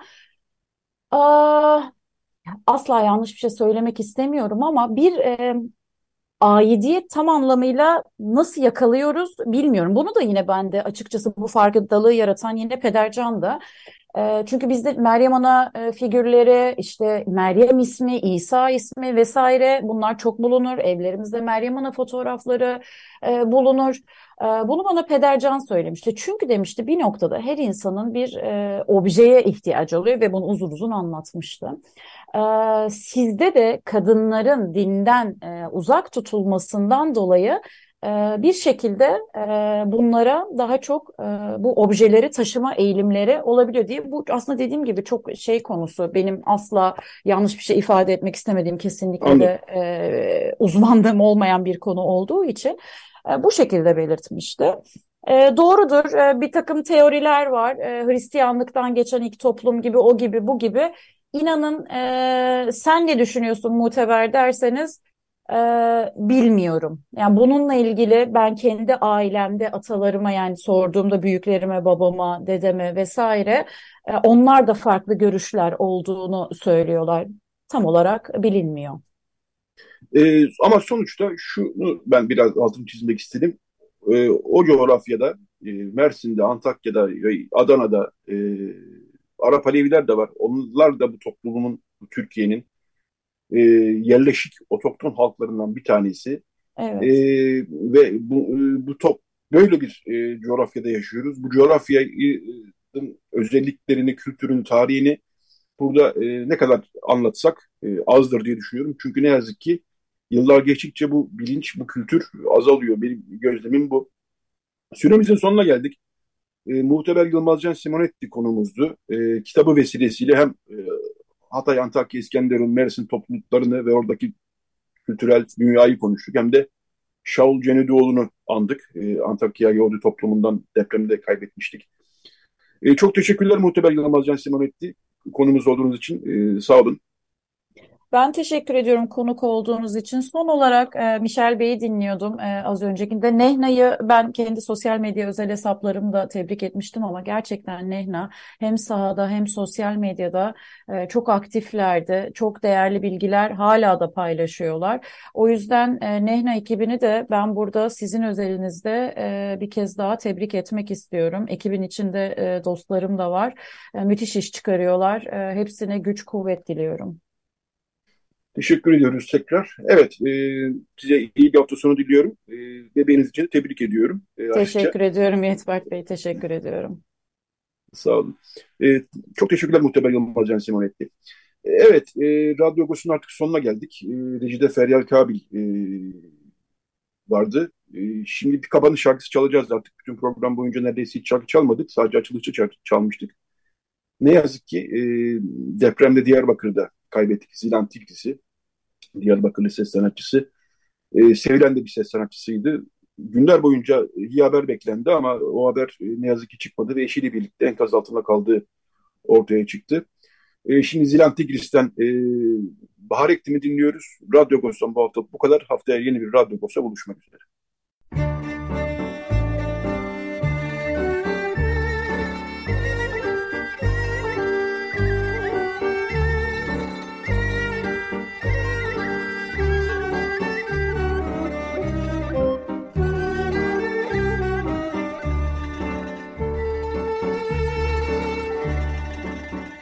asla yanlış bir şey söylemek istemiyorum ama bir aidiyet tam anlamıyla nasıl yakalıyoruz bilmiyorum. Bunu da yine bende açıkçası bu farkındalığı yaratan yine Pedercan da. Ee, çünkü bizde Meryem Ana e, figürleri, işte Meryem ismi, İsa ismi vesaire bunlar çok bulunur. Evlerimizde Meryem Ana fotoğrafları e, bulunur. E, bunu bana Pedercan söylemişti. Çünkü demişti bir noktada her insanın bir objeye ihtiyacı oluyor ve bunu uzun uzun anlatmıştı. Sizde de kadınların dinden uzak tutulmasından dolayı ee, bir şekilde e, bunlara daha çok e, bu objeleri taşıma eğilimleri olabiliyor diye bu aslında dediğim gibi çok şey konusu. Benim asla yanlış bir şey ifade etmek istemediğim kesinlikle de e, uzmanlığım olmayan bir konu olduğu için bu şekilde belirtmişti. doğrudur bir takım teoriler var. Hristiyanlıktan geçen ilk toplum gibi o gibi bu gibi. İnanın sen ne düşünüyorsun muteber derseniz e, bilmiyorum. Yani bununla ilgili ben kendi ailemde atalarıma yani sorduğumda büyüklerime, babama, dedeme vesaire e, onlar da farklı görüşler olduğunu söylüyorlar. Tam olarak bilinmiyor. E, ama sonuçta şunu ben biraz altını çizmek istedim. E, o coğrafyada e, Mersin'de, Antakya'da, Adana'da e, Arap Aleviler de var. Onlar da bu toplumun, Türkiye'nin e, yerleşik otokton halklarından bir tanesi. Evet. E, ve bu, e, bu top böyle bir e, coğrafyada yaşıyoruz. Bu coğrafyanın özelliklerini, kültürün, tarihini burada e, ne kadar anlatsak e, azdır diye düşünüyorum. Çünkü ne yazık ki yıllar geçtikçe bu bilinç, bu kültür azalıyor. Benim gözlemim bu. Süremizin sonuna geldik. E, Muhteber Yılmazcan Simonetti konumuzdu. E, kitabı vesilesiyle hem e, Hatay, Antakya, İskenderun, Mersin topluluklarını ve oradaki kültürel dünyayı konuştuk. Hem de Şaul Cenedioğlu'nu andık. Ee, Antakya Yahudi toplumundan depremde kaybetmiştik. Ee, çok teşekkürler Muhteber Yılmaz Can Simonetti. Konumuz olduğunuz için ee, sağ olun. Ben teşekkür ediyorum konuk olduğunuz için. Son olarak e, Michel Bey'i dinliyordum e, az öncekinde. Nehna'yı ben kendi sosyal medya özel hesaplarımda tebrik etmiştim ama gerçekten Nehna hem sahada hem sosyal medyada e, çok aktiflerdi. Çok değerli bilgiler hala da paylaşıyorlar. O yüzden e, Nehna ekibini de ben burada sizin özelinizde e, bir kez daha tebrik etmek istiyorum. Ekibin içinde e, dostlarım da var. E, müthiş iş çıkarıyorlar. E, hepsine güç kuvvet diliyorum. Teşekkür ediyoruz tekrar. Evet, e, size iyi bir hafta sonu diliyorum. E, bebeğiniz için de tebrik ediyorum. E, teşekkür ediyorum Yetberk Bey, teşekkür ediyorum. Sağ olun. E, çok teşekkürler Muhtemel Yılmaz Can Simonetti. E, evet, e, Radyo Agos'un artık sonuna geldik. E, Rejide Feryal Kabil e, vardı. E, şimdi bir kabanın şarkısı çalacağız artık. Bütün program boyunca neredeyse hiç şarkı çalmadık. Sadece açılışta çalmıştık. Ne yazık ki e, depremde Diyarbakır'da kaybettik. Zilan Tilkisi. Diyarbakırlı ses sanatçısı. E, sevilen de bir ses sanatçısıydı. Günler boyunca iyi haber beklendi ama o haber e, ne yazık ki çıkmadı ve eşiyle birlikte enkaz altında kaldığı ortaya çıktı. E, şimdi Zilan Tigris'ten e, Bahar Ektim'i dinliyoruz. Radyo Gos'tan bu hafta bu kadar. Haftaya yeni bir Radyo Gos'a buluşmak üzere.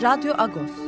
Radyo Agos